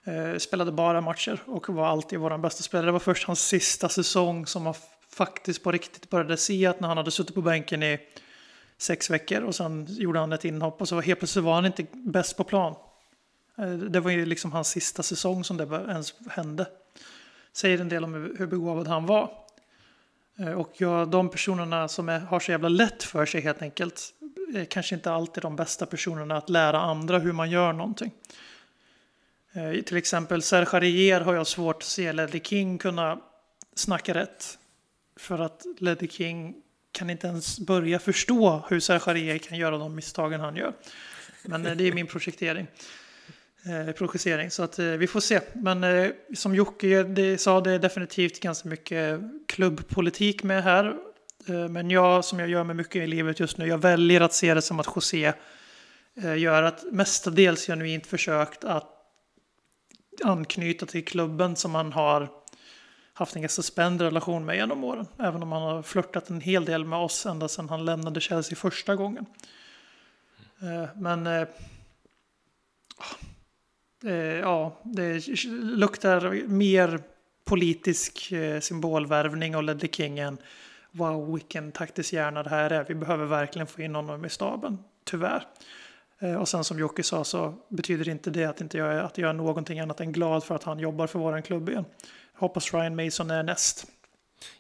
Eh, spelade bara matcher och var alltid vår bästa spelare. Det var först hans sista säsong som man faktiskt på riktigt började se att när han hade suttit på bänken i sex veckor och sen gjorde han ett inhopp och så helt plötsligt var han inte bäst på plan. Eh, Det var ju liksom hans sista säsong som det ens hände. Säger en del om hur begåvad han var. Eh, och ja, de personerna som är, har så jävla lätt för sig helt enkelt är kanske inte alltid de bästa personerna att lära andra hur man gör någonting. Eh, till exempel Serge Arier har jag svårt att se Ledley King kunna snacka rätt. För att Ledley King kan inte ens börja förstå hur Serge Arier kan göra de misstagen han gör. Men det är min projektering. Eh, projicering, så att eh, vi får se. Men eh, som Jocke det, sa, det är definitivt ganska mycket klubbpolitik med här. Eh, men jag, som jag gör med mycket i livet just nu, jag väljer att se det som att José eh, gör ett mestadels genuint försökt att anknyta till klubben som han har haft en ganska spänd relation med genom åren. Även om han har flörtat en hel del med oss ända sedan han lämnade Chelsea första gången. Eh, men Eh, ja, det luktar mer politisk eh, symbolvärvning och Ledley King än wow, vilken taktisk hjärna det här är. Vi behöver verkligen få in honom i staben, tyvärr. Eh, Och sen som Jocke sa så betyder inte det att, inte jag, är- att jag är någonting annat än glad för att han jobbar för våran klubb igen. Jag hoppas Ryan Mason är näst.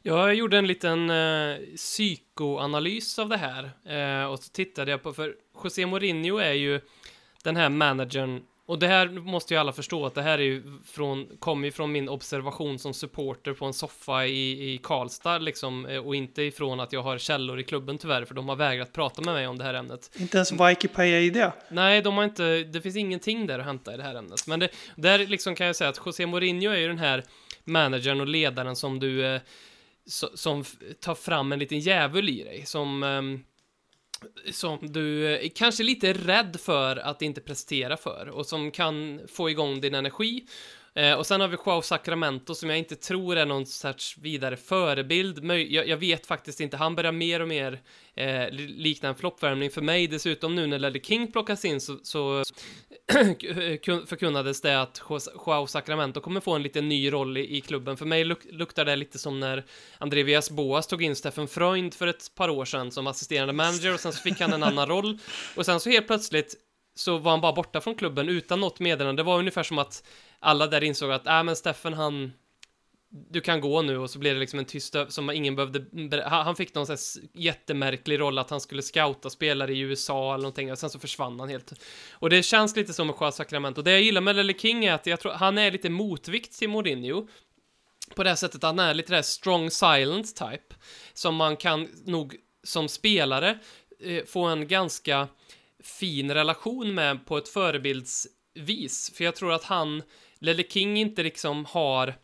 Jag gjorde en liten eh, psykoanalys av det här eh, och så tittade jag på, för José Mourinho är ju den här managern och det här måste ju alla förstå att det här är ju från, kommer ju från min observation som supporter på en soffa i, i Karlstad liksom eh, och inte ifrån att jag har källor i klubben tyvärr för de har vägrat prata med mig om det här ämnet.
Inte ens Vaiki Paia i det.
Nej, de har inte, det finns ingenting där att hämta i det här ämnet. Men det, där liksom kan jag säga att José Mourinho är ju den här managern och ledaren som du, eh, so- som tar fram en liten djävul i dig, som, ehm, som du är kanske lite rädd för att inte prestera för och som kan få igång din energi. Eh, och sen har vi Joao Sacramento som jag inte tror är någon sorts vidare förebild. Möj- Jag, jag vet faktiskt inte, han börjar mer och mer eh, likna en floppvärmning för mig. Dessutom nu när Ledley King plockas in så, så eh, förkunnades det att Joao Sacramento kommer få en lite ny roll i, i klubben. För mig luk- luktar det lite som när Andreas Boas tog in Steffen Freund för ett par år sedan som assisterande manager och sen så fick han en annan roll. Och sen så helt plötsligt så var han bara borta från klubben utan något meddelande. Det var ungefär som att alla där insåg att, äh men Steffen han du kan gå nu och så blev det liksom en tyst som ingen behövde han fick någon sån här jättemärklig roll att han skulle scouta spelare i USA eller någonting och sen så försvann han helt. Och det känns lite som med sakrament, och Det jag gillar med Lelle King är att jag tror han är lite motvikt till Mourinho. På det här sättet att han är lite där strong silent type. Som man kan nog som spelare eh, få en ganska fin relation med på ett förebildsvis. För jag tror att han, Lelle King inte liksom har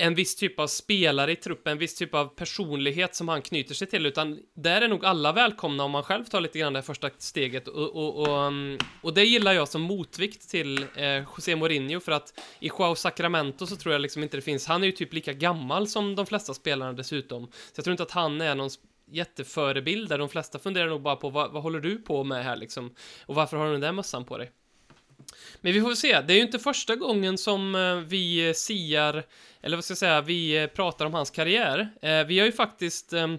en viss typ av spelare i truppen, en viss typ av personlighet som han knyter sig till, utan där är nog alla välkomna om man själv tar lite grann det första steget och, och, och, mm, och det gillar jag som motvikt till eh, José Mourinho för att i Joao Sacramento så tror jag liksom inte det finns, han är ju typ lika gammal som de flesta spelarna dessutom, så jag tror inte att han är någon sp- jätteförebild där de flesta funderar nog bara på vad, vad håller du på med här liksom och varför har du den där mössan på dig? Men vi får se, det är ju inte första gången som eh, vi siar, eller vad ska jag säga, vi eh, pratar om hans karriär. Eh, Vi har ju faktiskt, ehm,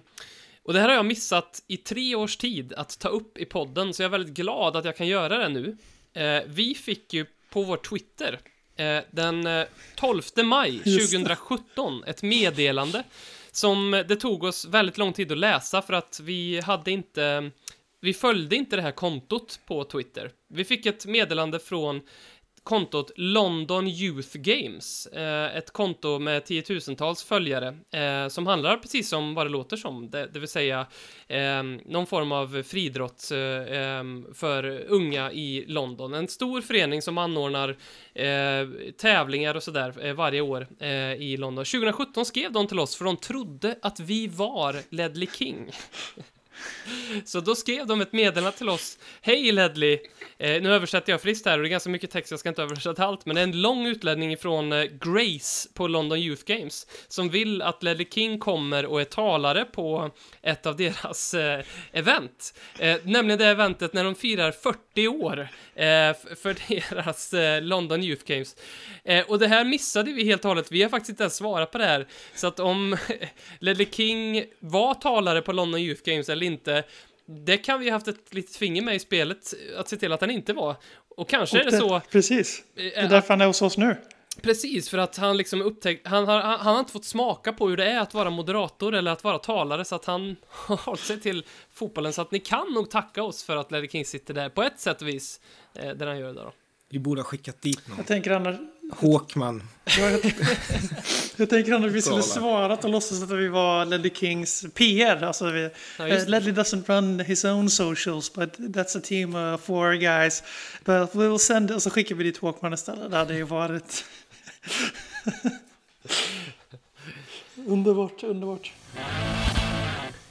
och det här har jag missat i tre års tid att ta upp i podden, så jag är väldigt glad att jag kan göra det nu. Eh, Vi fick ju på vår Twitter eh, den eh, 12 maj
Just det.
2017 ett meddelande som det tog oss väldigt lång tid att läsa för att vi hade inte vi följde inte det här kontot på Twitter. Vi fick ett meddelande från kontot London Youth Games, eh, ett konto med tiotusentals följare eh, som handlar precis som vad det låter som, det, det vill säga eh, någon form av friidrott eh, ehm, för unga i London. En stor förening som anordnar eh, tävlingar och sådär eh, varje år eh, i London. 2017 skrev de till oss för de trodde att vi var Ledley King. Så då skrev de ett meddelande till oss. Hej Ledley! Eh, nu översätter jag friskt här och det är ganska mycket text, jag ska inte översätta allt, men det är en lång utläggning från eh, Grace på London Youth Games som vill att Ledley King kommer och är talare på ett av deras eh, event. Eh, nämligen det eventet när de firar 40 år eh, för deras eh, London Youth Games. Eh, och det här missade vi helt och hållet, vi har faktiskt inte ens svarat på det här. Så att om Ledley King var talare på London Youth Games eller inte, det kan vi ha haft ett litet finger med i spelet, att se till att han inte var. Och kanske är
Och
det så,
Precis. Det är
eh,
därför han är hos oss nu.
precis, för att han liksom upptäckt, han har, han, han har inte fått smaka på hur det är att vara moderator eller att vara talare, så att han har hållit sig till fotbollen, så att ni kan nog tacka oss för att Ledley King sitter där, på ett sätt och vis, eh, där han gör det då.
Vi borde ha skickat dit någon.
Jag tänker annars,
Håkman.
Ja, jag, jag tänker annars att vi skulle svarat och låtsas att vi var Ledley Kings PR. Alltså vi,
Ja, det.
Ledley doesn't run his own socials, but that's a team of four guys. But we'll send, och så skickar vi dit Walkman istället. Det hade ju varit... underbart, underbart.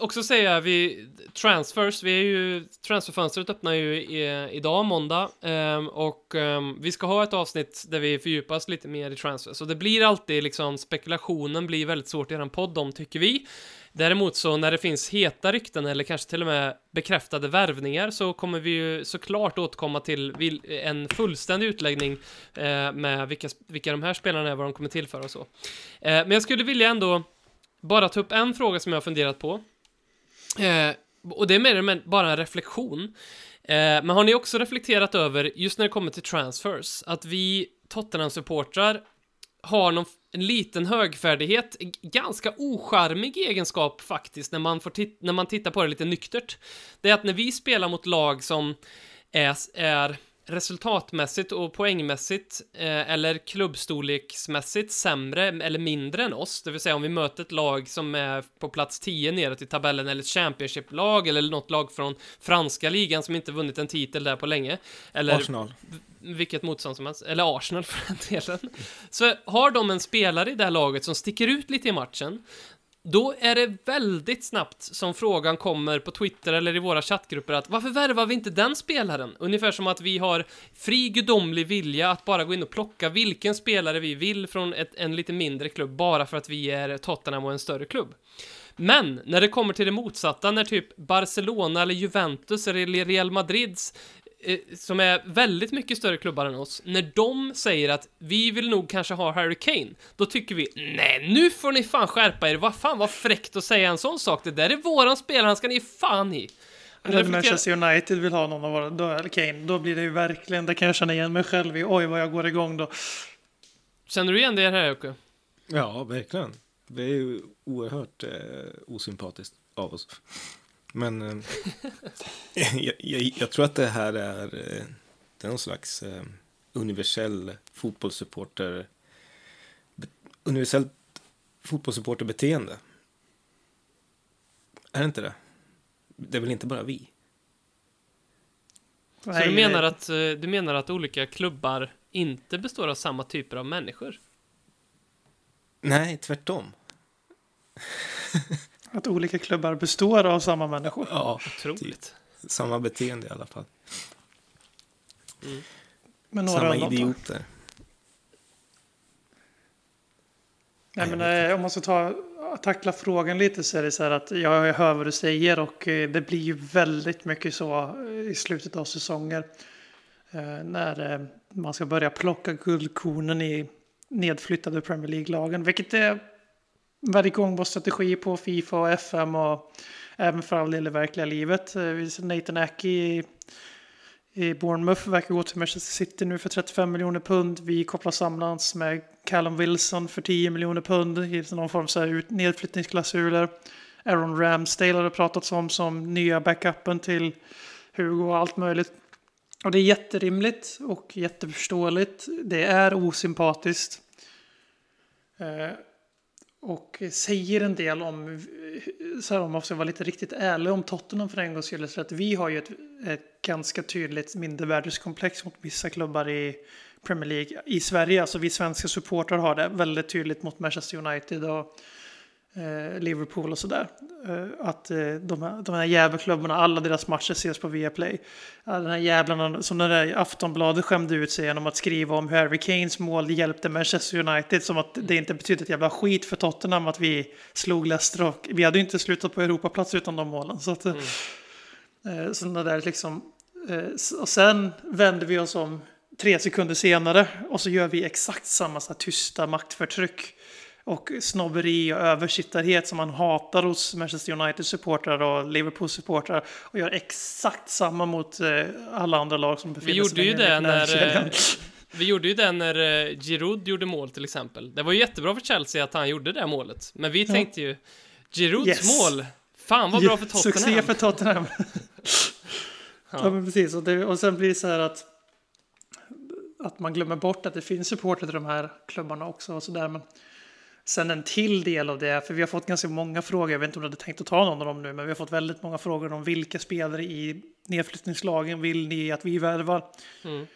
också säga, vi, transfers, vi är ju, transferfönstret öppnar ju i, idag, måndag, um, och um, vi ska ha ett avsnitt där vi fördjupar oss lite mer i transfers så det blir alltid liksom, spekulationen blir väldigt svårt i göra en podd om, tycker vi. Däremot så när det finns heta rykten eller kanske till och med bekräftade värvningar så kommer vi ju såklart återkomma till en fullständig utläggning eh, med vilka, vilka de här spelarna är, vad de kommer tillföra och så. Eh, men jag skulle vilja ändå bara ta upp en fråga som jag har funderat på. Eh, och det är mer eller mindre bara en reflektion. Eh, men har ni också reflekterat över, just när det kommer till transfers, att vi Tottenham-supportrar har någon, en liten högfärdighet, ganska ocharmig egenskap faktiskt, när man, får tit- när man tittar på det lite nyktert. Det är att när vi spelar mot lag som är, är resultatmässigt och poängmässigt eh, eller klubbstorleksmässigt sämre eller mindre än oss, det vill säga om vi möter ett lag som är på plats 10 neråt i tabellen eller ett Championship-lag eller något lag från franska ligan som inte vunnit en titel där på länge. Eller
Arsenal.
vilket motstånd som helst, eller Arsenal för den delen. Så har de en spelare i det här laget som sticker ut lite i matchen, då är det väldigt snabbt som frågan kommer på Twitter eller i våra chattgrupper att varför värvar vi inte den spelaren? Ungefär som att vi har fri gudomlig vilja att bara gå in och plocka vilken spelare vi vill från ett, en lite mindre klubb bara för att vi är Tottenham och en större klubb. Men när det kommer till det motsatta, när typ Barcelona eller Juventus eller Real Madrids som är väldigt mycket större klubbar än oss, när de säger att vi vill nog kanske ha Harry Kane, då tycker vi nej, nu får ni fan skärpa er, vad fan vad fräckt att säga en sån sak, det där är våran spelare, han ska ni fan i.
När Manchester United vill ha någon av våra, då, eller Kane, då blir det ju verkligen, det kan jag känna igen mig själv i, oj vad jag går igång då.
Känner du igen det här Jocke?
Ja, verkligen. Det är ju oerhört eh, osympatiskt av oss. Men eh, jag, jag, jag tror att det här är, eh, det är någon slags eh, universell fotbollssupporter universellt fotbollssupporterbeteende. Är det inte det? Det är väl inte bara vi?
Så du menar, att, du menar att olika klubbar inte består av samma typer av människor?
Nej, tvärtom.
Att olika klubbar består av samma människor.
Ja,
Otroligt.
samma beteende i alla fall.
Med några
Samma idioter.
Nej,
Nej,
men, eh, om man ska ta, tackla frågan lite så är det så här att jag hör vad du säger och eh, det blir ju väldigt mycket så eh, i slutet av säsonger. När man ska börja plocka guldkornen i nedflyttade Premier League-lagen. Vilket är väldigt gångbar strategi på Fifa och FM och även för all del i verkliga livet. Eh, Nathan Ackey i, i Bournemouth verkar gå till Manchester City nu för 35 miljoner pund. Vi kopplar samlans med Callum Wilson för 10 miljoner pund i någon form av nedflyttningsklausuler. Aaron Ramsdale har det pratats om som nya backupen till Hugo och allt möjligt. Och det är jätterimligt och jätteförståeligt. Det är osympatiskt. Eh, och säger en del om, så här om man ska vara lite riktigt ärlig om Tottenham för en gångs skull, så att vi har ju ett, ett ganska tydligt mindervärdeskomplex mot vissa klubbar i Premier League i Sverige. Alltså vi svenska supportrar har det väldigt tydligt mot Manchester United och Liverpool och sådär. Eh, att eh, de, här, de här jävelklubbarna, alla deras matcher ses på Viaplay. Den här jävlarna som den där Aftonbladet skämde ut sig genom att skriva om hur Harry Kanes mål hjälpte Manchester United som att det inte betydde ett jävla skit för Tottenham att vi slog Leicester och vi hade ju inte slutat på Europaplats utan de målen. Så att, eh, eh, sådana där liksom. Eh, och sen vänder vi oss om tre sekunder senare och så gör vi exakt samma så här, tysta maktförtryck och snobberi och översittarhet som man hatar hos Manchester United-supportrar och Liverpool-supportrar och gör exakt samma mot eh, alla andra lag som befinner sig på
när,
näringskedjan.
eh, Vi gjorde ju det när eh, Giroud gjorde mål till exempel. Det var ju jättebra för Chelsea att han gjorde det målet. Men vi tänkte ju, Girouds
Yes.
mål, fan vad bra för Tottenham.
Succé för Tottenham. ja.
Ja.
men precis. Och, det, och sen blir det så här att, att man glömmer bort att det finns supporter till de här klubbarna också. Och så där. Men sen en till del av det, för vi har fått ganska många frågor, jag vet inte om du hade tänkt att ta någon av dem nu, men vi har fått väldigt många frågor om vilka spelare i nedflyttningslagen vill ni att vi värvar?
Mm.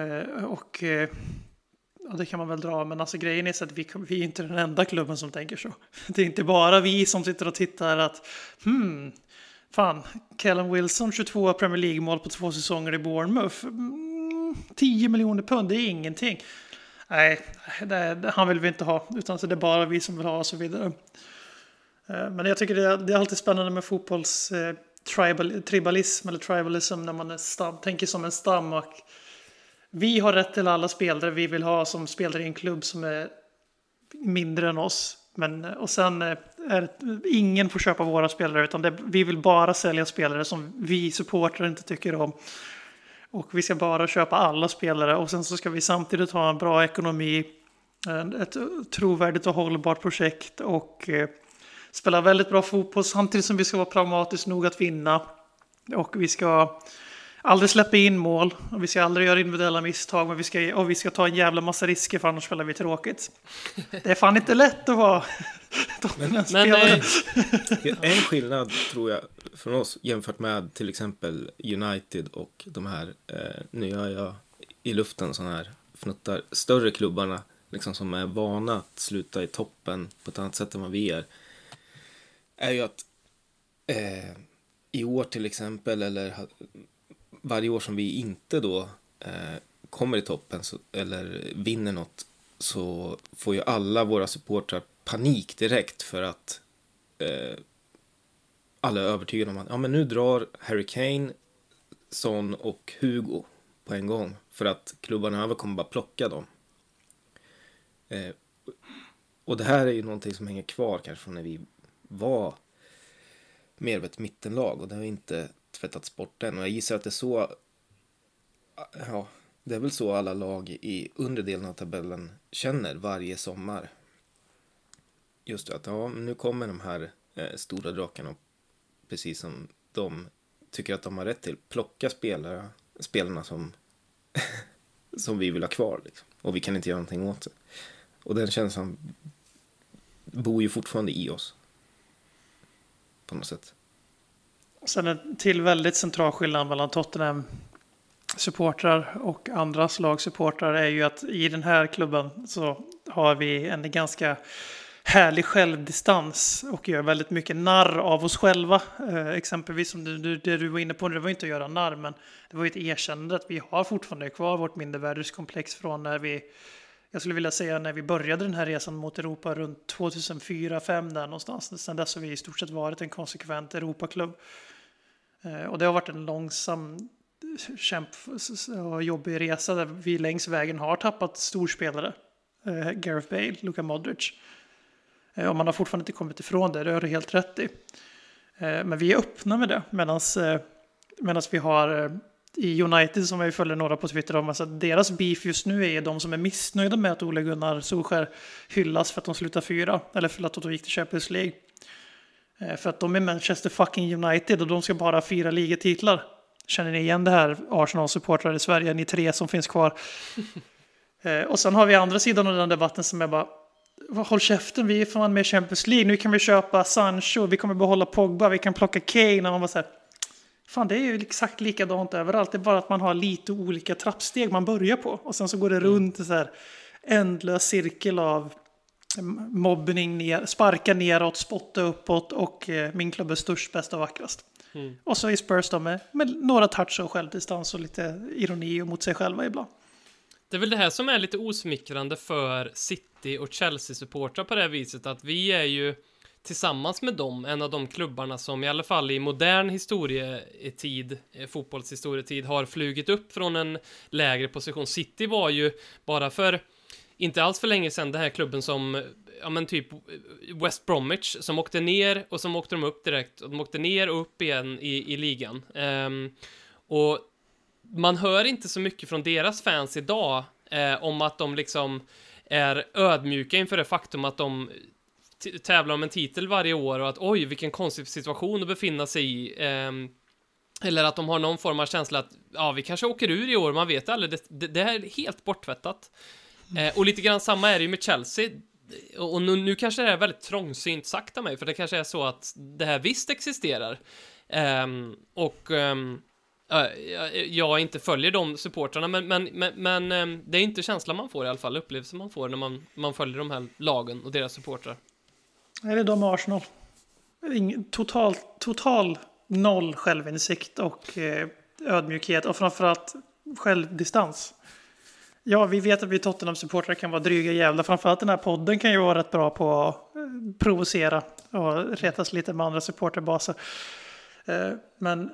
Eh, och eh, ja, det kan man väl dra, men alltså grejen är så att vi, vi är inte den enda klubben som tänker så. Det är inte bara vi som sitter och tittar att hmm, fan, Callum Wilson 22 Premier League-mål på två säsonger i Bournemouth. Mm, 10 miljoner pund, det är ingenting. Nej, det, det, han vill vi inte ha, utan så det är bara vi som vill ha och så vidare. Eh, men jag tycker det är, det är alltid spännande med fotbolls eh, tribal, tribalism eller tribalism när man är stam, tänker som en stam. Och vi har rätt till alla spelare vi vill ha som spelar i en klubb som är mindre än oss. Men, eh, och sen eh, är det, ingen får köpa våra spelare utan det, vi vill bara sälja spelare som vi supportrar inte tycker om. Och vi ska bara köpa alla spelare och sen så ska vi samtidigt ha en bra ekonomi, ett trovärdigt och hållbart projekt och eh, spela väldigt bra fotboll samtidigt som vi ska vara pragmatiskt nog att vinna. Och vi ska aldrig släppa in mål och vi ska aldrig göra individuella misstag men vi ska, och vi ska ta en jävla massa risker för annars spelar vi tråkigt. Det är fan inte lätt att vara Tottenham-spelare.
eh,
En skillnad tror jag från oss jämfört med till exempel United och de här, eh, nu gör jag i luften sådana här fnuttar, större klubbarna liksom som är vana att sluta i toppen på ett annat sätt än vad vi är. Är ju att eh, i år till exempel eller varje år som vi inte då eh, kommer i toppen så, eller vinner något så får ju alla våra supportrar panik direkt för att eh, alla är övertygade om att ja, men nu drar Harry Kane, Son och Hugo på en gång för att klubbarna över kommer bara plocka dem. Eh, och det här är ju någonting som hänger kvar kanske från när vi var mer av ett mittenlag och det har inte tvättats bort än. Och jag gissar att det är så, ja, det är väl så alla lag i undre delen av tabellen känner varje sommar. Just det, att ja, nu kommer de här eh, stora drakarna, precis som de tycker att de har rätt till, plocka spelare, spelarna som, som vi vill ha kvar. Liksom. Och vi kan inte göra någonting åt det. Och den känslan bor ju fortfarande i oss. På något sätt.
Sen en till väldigt central skillnad mellan Tottenham supportrar och andra slags supportrar är ju att i den här klubben så har vi en ganska härlig självdistans och gör väldigt mycket narr av oss själva. Eh, exempelvis som du, du, det du var inne på, nu, det var inte att göra narr, men det var ju ett erkännande att vi har fortfarande kvar vårt mindervärdeskomplex från när vi, jag skulle vilja säga när vi började den här resan mot Europa runt 2004-2005 där någonstans. Sedan dess har vi i stort sett varit en konsekvent Europaklubb. Eh, och det har varit en långsam kämp och jobbig resa där vi längs vägen har tappat storspelare. Eh, Gareth Bale, Luka Modric. Eh, och man har fortfarande inte kommit ifrån det, det har du helt rätt i. Men vi är öppna med det, medan vi har i United som jag följer några på Twitter om, alltså deras beef just nu är de som är missnöjda med att Ole Gunnar Solskjaer hyllas för att de slutar fyra, eller för att de gick till Champions League. Eh, För att de är Manchester fucking United och de ska bara ha fyra ligatitlar. Känner ni igen det här Arsenal-supportrar i Sverige, ni tre som finns kvar? Eh, Och sen har vi andra sidan av den debatten som är bara "Vad, Håll käften, vi är fan med i Champions League. Nu kan vi köpa Sancho, vi kommer behålla Pogba, vi kan plocka Kane. Och man bara så här, Fan, det är ju exakt likadant överallt. Det är bara att man har lite olika trappsteg man börjar på. Och sen så går det runt en så här ändlös cirkel av mobbning, ner, sparka neråt, spotta uppåt och eh, min klubb är störst, bäst och vackrast. Och så är Spurs då med, med några touch och självdistans och lite ironi mot sig själva ibland.
Det är väl det här som är lite osmickrande för City och Chelsea-supportrar på det här viset att vi är ju tillsammans med dem en av de klubbarna som i alla fall i modern historietid, eh, fotbollshistorietid, har flugit upp från en lägre position. City var ju bara för inte alls för länge sedan den här klubben som ja men typ eh, West Bromwich som åkte ner och som åkte de upp direkt och de åkte ner och upp igen i, i ligan. Um, och man hör inte så mycket från deras fans idag eh, om att de liksom är ödmjuka inför det faktum att de tävlar om en titel varje år och att oj, vilken konstig situation att befinna sig i. Eh, eller att de har någon form av känsla att ja, vi kanske åker ur i år, man vet aldrig. Det, det, det är helt borttvättat. Mm. Eh, och lite grann samma är det ju med Chelsea. Och nu, nu kanske det är väldigt trångsynt sagt av mig, för det kanske är så att det här visst existerar. Eh, och eh, jag, jag inte följer de supportrarna, men, men, men, men ehm, det är inte känslan man får i alla fall, upplevelsen man får när man, man följer de här lagen och deras supportrar.
Är det de med Arsenal? Total, total noll självinsikt och eh, ödmjukhet och framförallt självdistans. Ja, vi vet att vi Tottenham-supportrar kan vara dryga jävlar. Framförallt den här podden kan ju vara rätt bra på att eh, provocera och retas lite med andra supporterbaser. Eh, Men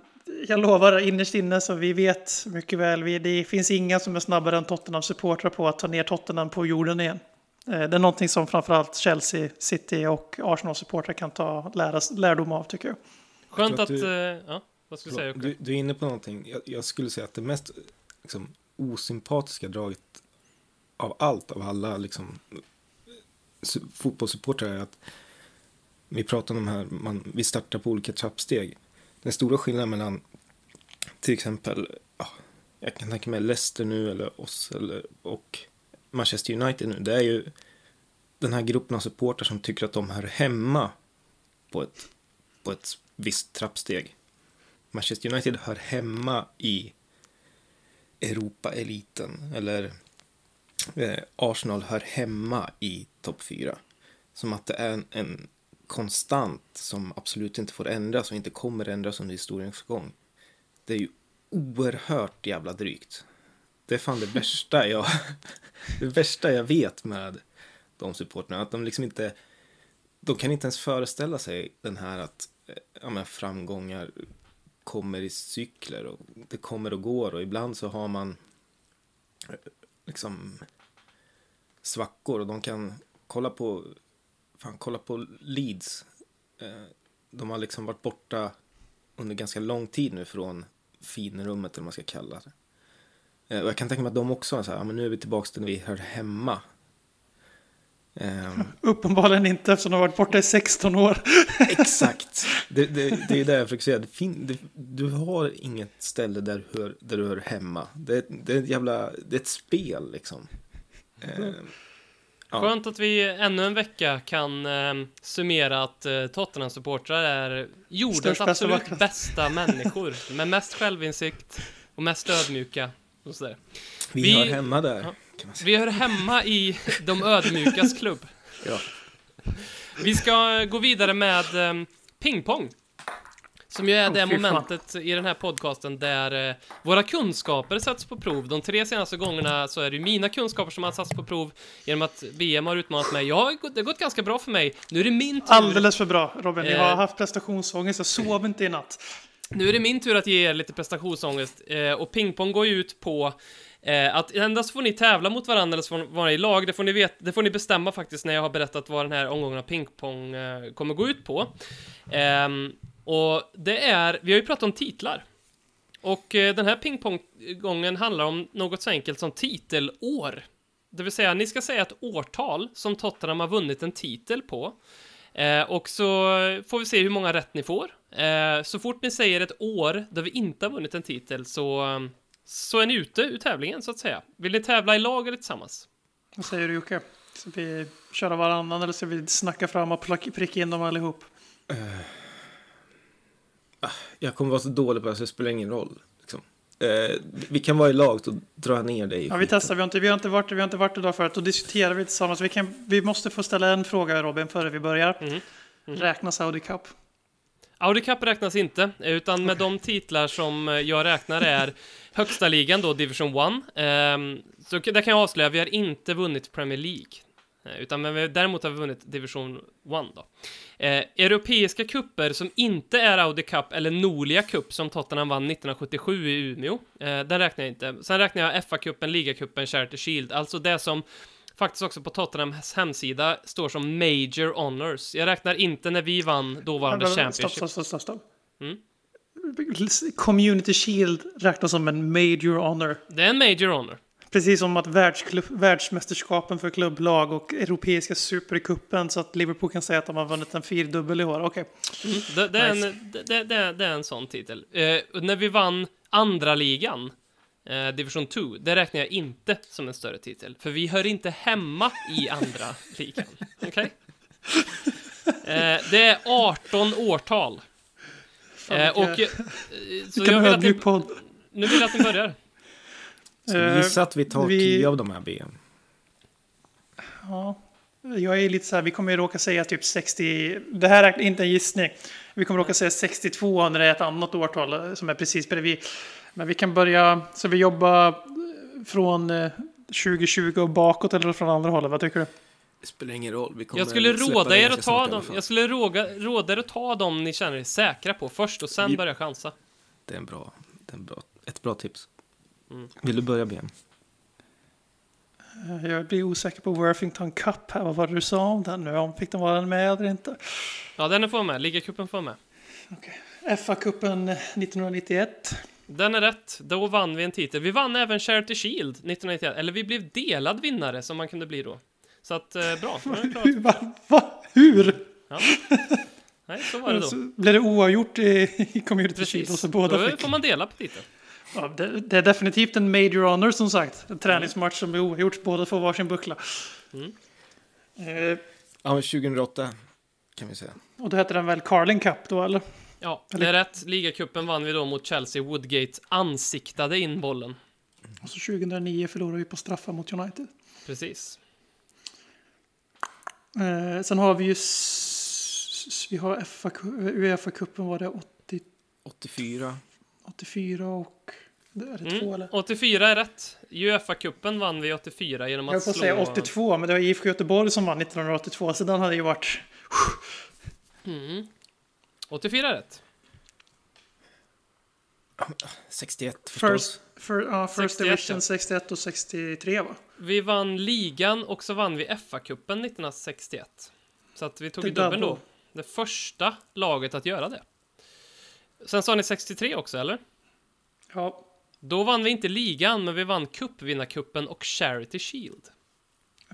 jag lovar, innerst inne så vi vet mycket väl, vi, det finns inga som är snabbare än Tottenham-supportrar på att ta ner Tottenham på jorden igen. Eh, Det är någonting som framförallt Chelsea, City och Arsenal-supportrar kan ta lärdom av tycker jag.
Skönt att...
att du-
ja, vad skulle du säga?
Du, du är inne på någonting. Jag, jag skulle säga att det mest liksom, osympatiska draget av allt, av alla liksom, fotbollssupportrar är att vi pratar om de här, man, vi startar på olika trappsteg. Den stora skillnaden mellan till exempel, ja, jag kan tänka mig Leicester nu eller oss eller, och Manchester United nu. Det är ju den här gruppen av supportrar som tycker att de hör hemma på ett, på ett visst trappsteg. Manchester United hör hemma i Europa-eliten. Eller eh, Arsenal hör hemma i topp 4. Som att det är en, en konstant som absolut inte får ändras och inte kommer ändras under historiens gång. Det är ju oerhört jävla drygt. Det är fan det värsta jag, det värsta jag vet med de supporterna. Att de liksom inte, de kan inte ens föreställa sig den här att eh, ja, men framgångar kommer i cykler och det kommer och går och ibland så har man eh, liksom svackor och de kan kolla på fan, kolla på Leeds. Eh, de har liksom varit borta under ganska lång tid nu från finrummet eller vad man ska kalla det. Eh, och jag kan tänka mig att de också har så här, ja, men nu är vi tillbaka där vi hör hemma. Um,
Uppenbarligen inte eftersom de har varit borta i 16 år.
exakt. Det, det, det är det jag försöker säga. Det fin, det, du har inget ställe där du hör, där du hör hemma. Det, det, är ett jävla, det är ett spel liksom. Um,
Ja. Skönt att vi ännu en vecka kan eh, summera att eh, Tottenham-supportrar är jordens
Störst
absolut
bästa,
bästa människor. Med mest självinsikt och mest ödmjuka. Och sådär.
Vi,
Vi-
hör hemma där.
Ja. Vi hör hemma i de ödmjukas klubb.
Ja.
Vi ska gå vidare med eh, pingpong. Som ju är
Åh,
det
fy fan.
momentet i den här podcasten där eh, våra kunskaper sätts på prov. De tre senaste gångerna så är det ju mina kunskaper som har satts på prov genom att BM har utmanat mig. Ja, det har gått ganska bra för mig. Nu är det min tur.
Alldeles för bra Robin. Jag har
Eh.
haft prestationsångest. Jag sov inte i natt.
Nu är det min tur att ge er lite prestationsångest. Eh, och pingpong går ju ut på eh, att endast får ni tävla mot varandra eller så får ni vara i lag. Det får ni, vet, det får ni bestämma faktiskt när jag har berättat vad den här omgången av pingpong eh, kommer gå ut på. Eh, och det är, vi har ju pratat om titlar. Och eh, den här pingponggången handlar om något så enkelt som titelår. Det vill säga, ni ska säga ett årtal som Tottenham har vunnit en titel på. Eh, och så får vi se hur många rätt ni får. Eh, så fort ni säger ett år där vi inte har vunnit en titel så, eh, så är ni ute ur tävlingen så att säga. Vill ni tävla i lag eller tillsammans?
Vad säger du Jocke? Ska vi köra varannan eller ska vi snacka fram och pricka in dem allihop?
Jag kommer vara så dålig på det så det spelar ingen roll. Liksom. Eh, vi kan vara i lag, drar jag ner dig
Ja, vi testar. Vi har inte, vi har inte, varit, vi har inte varit idag förut. Då diskuterar vi tillsammans. Vi, kan, vi måste få ställa en fråga Robin före vi börjar.
Mhm.
Räknas Saudi Cup?
Audi Cup räknas inte, utan med de titlar som eh, jag räknar är högsta ligan då, Division 1. Um, ehm, så det där kan jag avslöja, vi har inte vunnit Premier League. Eh, utan men vi, däremot har vi vunnit Division 1 då. Eh, europeiska kupper som inte är Audi Cup eller Nolia Cup som Tottenham vann 1977 i Umeå. Eh, den räknar jag inte. Sen räknar jag FA-cupen, Ligacupen, Charity Shield. Alltså det som faktiskt också på Tottenhams hemsida står som Major Honors. Jag räknar inte när vi vann dåvarande
Stopp,
Championship.
stopp, stopp, stopp, stopp.
Mm.
Community Shield räknas som en major honor.
Det är en Major Honor.
Precis som att världsklubb, världsmästerskapen för klubblag och europeiska supercupen så att Liverpool kan säga att de har vunnit en fyrdubbel i år. Okej.
Det, det, är
Nice.
en, det, det, det, det är en sån titel. Eh, när vi vann andra ligan, eh, Division 2, det räknar jag inte som en större titel. För vi hör inte hemma i andra ligan. Okej? Eh, det är 18 årtal. Eh, och... Eh, så jag vill att ni, nu vill jag att ni börjar.
Ska vi
Eh,
gissa att vi tar
vi-
10 av de här BM?
Ja, jag är lite så här, vi kommer ju råka säga typ 60, det här är inte en gissning. Vi kommer råka säga 62 när det är ett annat årtal eh, som är precis bredvid. Men vi kan börja, så vi jobbar eh, från eh, 2020 och bakåt eller från andra hållet, vad tycker du?
Det spelar ingen roll. Vi kommer
Jag skulle råda er att ta dem, jag skulle råga, råda er att ta dem ni känner er säkra på först och sen
Vi-
börja chansa.
Det är, en bra, det är en bra, ett bra tips.
Mm.
Vill du börja BM?
Eh, Jag blir osäker på Worthington Cup här, vad var det du sa om den nu? Om fick de vara med eller inte?
Ja, den får med. Ligacupen får med.
FA-cupen 1991.
Den är rätt. Då vann vi en titel. Vi vann även Charity Shield 1991. Eller vi blev delad vinnare som man kunde bli då. Så att, eh, bra. Är.
Hur? Va? Va? Hur?
Ja. Nej, så var det då.
Så blir det oavgjort i, i Community Shield och så båda
då
fick.
får man dela på titeln.
Ja, det, det är definitivt en major honor som sagt. En träningsmatch som blir oavgjort. Båda får varsin buckla.
Mm.
Eh,
Ja, men 2008 kan vi säga.
och då hette den väl Carling Cup då eller?
Ja, det är rätt. Ligacupen vann vi då mot Chelsea. Woodgate ansiktade in bollen.
Och så 2009 förlorade vi på straffar mot United.
Precis.
Eh, sen har vi ju... Vi har FA, Uefa-cupen var det 80,
84.
84 och... Det är det
Mm.
två eller?
84 är rätt. Uefa-cupen vann vi 84 genom
Jag
att
får
slå...
säga 82, men det var IFK Göteborg som vann 1982, så den hade ju varit...
Mm. 84 är rätt.
61 förstås.
First, för, ja, first
61,
Division
ja.
61 och 63 va?
Vi vann ligan och så vann vi FA-cupen 1961. Så att vi tog
Det
ju dubbeln då. Det första laget att göra det. Sen sa ni 63 också, eller?
Ja,
Då vann vi inte ligan, men vi vann cupvinnarcupen och Charity Shield.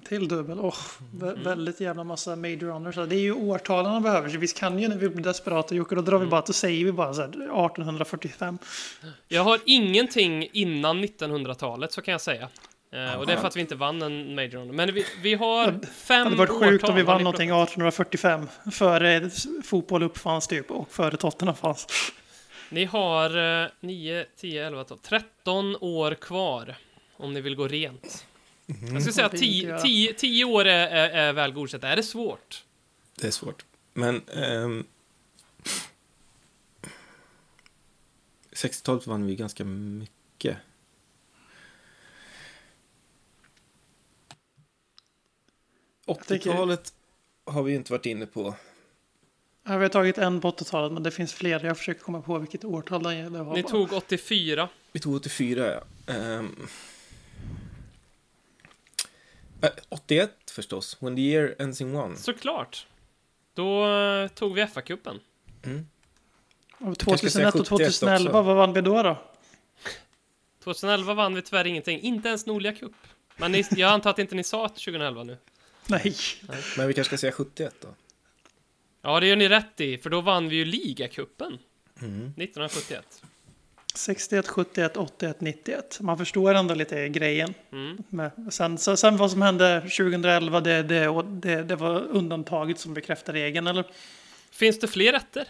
Till dubbel. Vä-
Mm.
Väldigt jävla massa major honors. Det är ju årtalen man behöver. Så visst kan ju när vi blir desperata Jocke, då drar vi
Mm.
bara, då säger vi bara så här 1845.
Jag har ingenting innan 1900-talet, så kan jag säga. Eh, och det är för att vi inte vann en Major Honor. Men vi, vi har
Det
fem
hade varit sjukt
årtal
om vi vann någonting
plockat.
1845. Före fotboll uppfanns typ och före Tottenham fanns.
Ni har eh, 9, 10, 11, 12, 13 år kvar. Om ni vill gå rent. Jag skulle säga att
Det vill inte
10,
jag.
10, 10 år är, är, är väl godkänt. Är det svårt?
Det är svårt. Men... ehm, 60-talet vann vi ganska mycket.
tänker-
80-talet har vi inte varit inne på.
Ja, vi har tagit en på 80-talet, men det finns fler. Jag försöker komma på vilket årtal det var
Ni tog 84.
Vi tog 84, ja. Ehm, eh, 81 förstås. When the year ends in one.
Såklart. Då eh, tog vi FA-cupen.
Och
kanske ska säga
2001 och
71
2011,
också.
vad vann vi då? då?
2011 vann vi tyvärr ingenting. Inte ens Nordliga Cup. Men ni, jag antar att inte ni sa 2011 nu.
Nej.
Men vi kanske ska säga 71 då.
Ja, det gör ni rätt i, för då vann vi ju ligacupen.
Mm.
1971.
61, 71, 81, 91. Man förstår ändå lite grejen.
Mm.
Sen, så, sen vad som hände 2011, det, det, det, det var undantaget som bekräftar regeln. Eller?
Finns det fler rätter?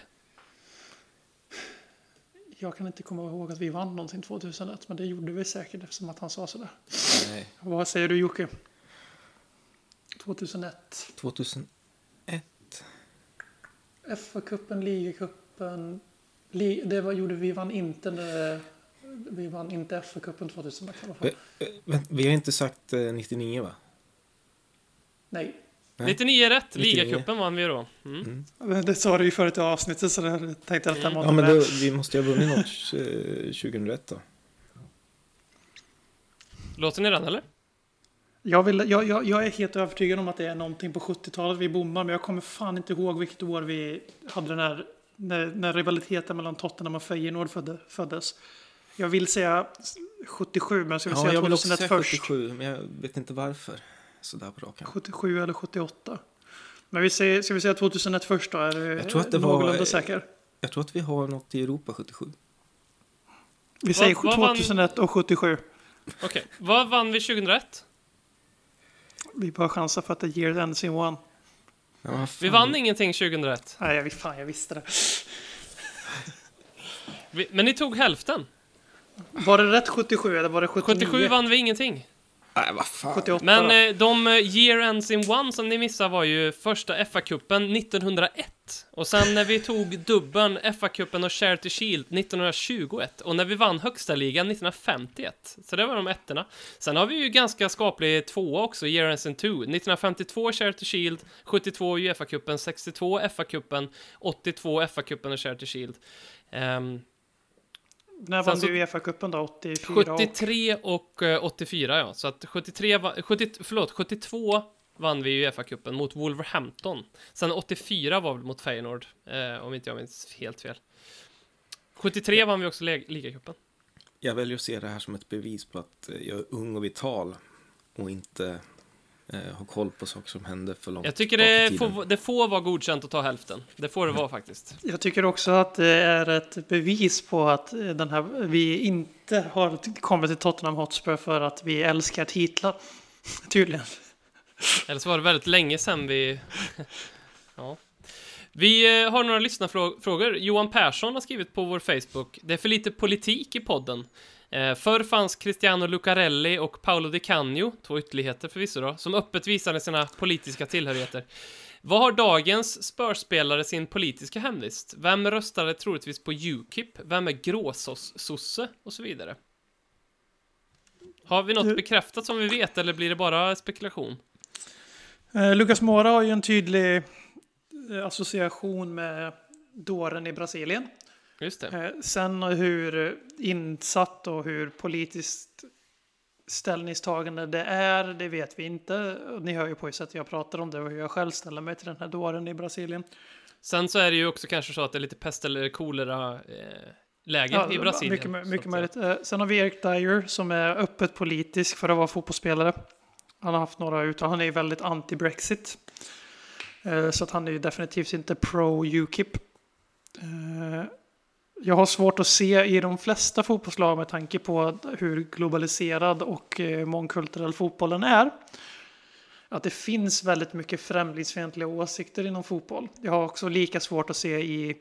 Jag kan inte komma ihåg att vi vann någonting 2001, men det gjorde vi säkert eftersom att han sa sådär.
Nej,
Vad säger du Jocke? 2001.
2001.
FA-cupen, ligacupen. Det var, gjorde vi vann inte när, vi vann inte FA-cupen 2001 i alla fall.
Eh, vänt, Vi har inte sagt eh, 99 va?
Nej.
Nej.
99 rätt.
99.
Ligacupen vann vi då. Mm.
Det sa du ju förut i avsnittet så jag tänkte att det var
Ja men då, vi måste ju ha vunnit något eh, 2001 då.
Låter ni den eller?
Jag, vill, jag, jag, jag är helt övertygad om att det är någonting på 70-talet vi bommar, men jag kommer fan inte ihåg vilket år vi hade den här, när, när rivaliteten mellan Tottenham och Feyenoord födde, föddes. Jag vill säga 77, men jag skulle
Ja,
säga
jag vill också
2001
säga
först.
77, men jag vet inte varför. Sådär på raken.
77 eller 78. Men vi säger, ska vi säga 2001 först då? Är du
Jag tror att det var-
säker?
Jag tror att vi har något i Europa 77.
Vi säger
vad vann-
2001 och 77.
Okej. Vad vann vi 2001?
Vi bara chansar för att det ger ends in one.
Ja,
Vi vann ingenting 2001.
Nej, jag, fan, jag visste det.
Vi, men ni tog hälften.
Var det rätt 77 eller var det 79?
77 vann vi ingenting.
Nej, vad fan.
78
Men eh, de eh, year ends in one som ni missade var ju första FA-cupen 1901. Och sen när vi tog dubbeln, FA-cupen och Charity Shield 1921. Och när vi vann högsta ligan 1951. Så det var de ettorna. Sen har vi ju ganska skaplig tvåa också, year ends in two. 1952 Charity Shield, 72 Uefa-cupen, 62 FA-cupen, 82 FA-cupen och Charity Shield. Ehm,
När vann du Uefa-cupen då? 84? och-
73 och eh, 84 ja, så att 73 va- 70, förlåt, 72 vann vi ju FA-cupen mot Wolverhampton. Sen 84 var väl mot Feyenoord, eh, om inte jag minns helt fel. 73 vann vi också ligacupen.
Jag väljer att se det här som ett bevis på att eh, jag är ung och vital och inte eh, ha koll på saker som händer för långt
Jag tycker det får, det får vara godkänt att ta hälften. Det får det vara faktiskt.
Jag tycker också att det är ett bevis på att eh, den här, vi inte har kommit till Tottenham Hotspur för att vi älskar titlar. Tydligen.
Eller så var det väldigt länge sedan vi... ja. Vi eh, har några lyssnarfrågor. Johan Persson har skrivit på vår Facebook. Det är för lite politik i podden. Eh, förr fanns Cristiano Lucarelli och Paolo Di Canio, två ytterligheter förvisso då, som öppet visade sina politiska tillhörigheter. Vad har dagens Spurs-spelare sin politiska hemvist? Vem röstade troligtvis på Ukip? Vem är gråsosse? Och så vidare. Har vi något bekräftat som vi vet, eller blir det bara spekulation?
Eh, Lucas Moura har ju en tydlig eh, association med dåren i Brasilien.
Just det.
Eh, Sen hur insatt och hur politiskt ställningstagande det är, det vet vi inte. Ni hör ju på sätt jag pratar om det och hur jag själv ställer mig till den här dåren i Brasilien.
Sen så är det ju också kanske så att det är lite pest eller kolera eh, läge i Brasilien.
Mycket, mycket möjligt. Eh, Sen har vi Erik Dyer som är öppet politisk för att vara fotbollsspelare. Han har haft några uttal. Han är ju väldigt anti-Brexit. Eh, Så att han är ju definitivt inte pro-Ukip. Jag har svårt att se i de flesta fotbollslag med tanke på hur globaliserad och eh, mångkulturell fotbollen är. Att det finns väldigt mycket främlingsfientliga åsikter inom fotboll. Jag har också lika svårt att se i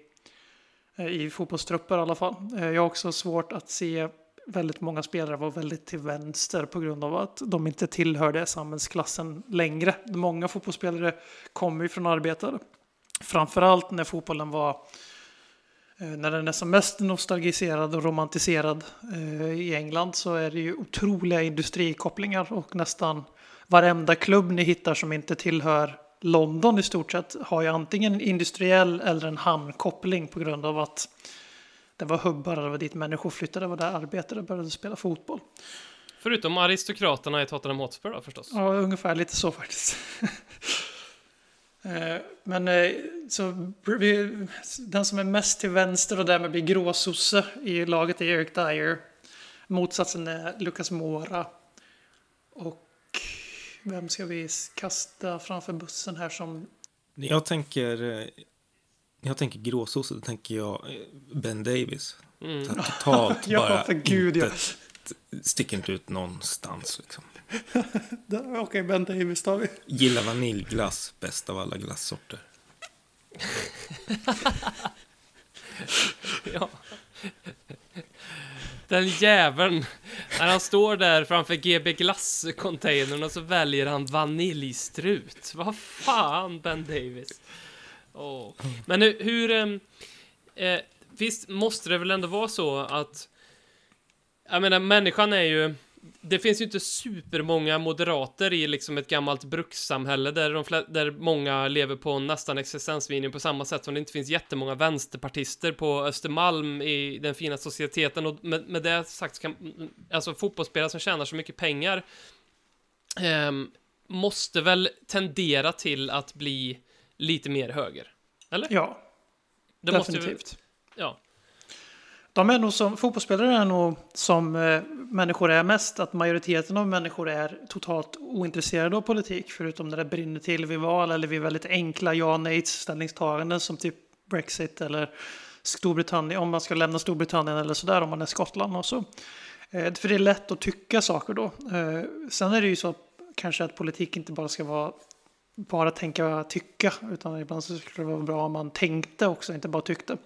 eh, i fotbollstrupper i alla fall. Eh, jag har också svårt att se väldigt många spelare vara väldigt till vänster på grund av att de inte tillhör det samhällsklassen längre. Många fotbollsspelare kommer ju från arbetare. Framförallt när fotbollen var eh, när den är som mest nostalgiserad och romantiserad eh, i England så är det ju otroliga industrikopplingar och nästan varenda klubb ni hittar som inte tillhör London i stort sett har ju antingen en industriell eller en hamnkoppling på grund av att det var hubbar, det var dit människor flyttade, det var där arbetare började spela fotboll.
Förutom aristokraterna i Tottenham Hotspur då förstås.
Ja, ungefär lite så faktiskt. Eh, Men eh, så den som är mest till vänster och därmed blir gråsosse i laget är Eric Dyer. Motsatsen är Lucas Moura. Och vem ska vi kasta framför bussen här som...
Jag tänker, eh, jag tänker gråsosse, då tänker jag Ben Davis.
Mm.
Totalt
Ja,
bara
för gud, ja.
Sticker inte ut någonstans. Liksom.
Okej, Ben Davis tar vi.
Gillar vaniljglass, bäst av alla glassorter.
Ja. Den jäveln. När han står där framför GB Glass-containern och så väljer han vaniljstrut. Vad fan, Ben Davis. Åh. Men hur... hur ehm, eh, visst måste det väl ändå vara så att... Jag menar, människan är ju... Det finns ju inte supermånga moderater i liksom ett gammalt brukssamhälle där, de flä- där många lever på nästan existensminimum på samma sätt som det inte finns jättemånga vänsterpartister på Östermalm i den fina societeten och med, med det sagt kan alltså fotbollsspelare som tjänar så mycket pengar ehm, måste väl tendera till att bli lite mer höger. Eller?
Ja,
Det måste
definitivt.
ja.
De är nog som, fotbollsspelare är nog som eh, människor är mest, att majoriteten av människor är totalt ointresserade av politik, förutom när det brinner till vid val eller vid väldigt enkla ja nej ställningstaganden som typ Brexit eller Storbritannien, om man ska lämna Storbritannien eller sådär, om man är Skottland och så. Eh, för det är lätt att tycka saker då. Eh, sen är det ju så kanske att politik inte bara ska vara bara tänka tycka, utan ibland så skulle det vara bra om man tänkte också, inte bara tyckte.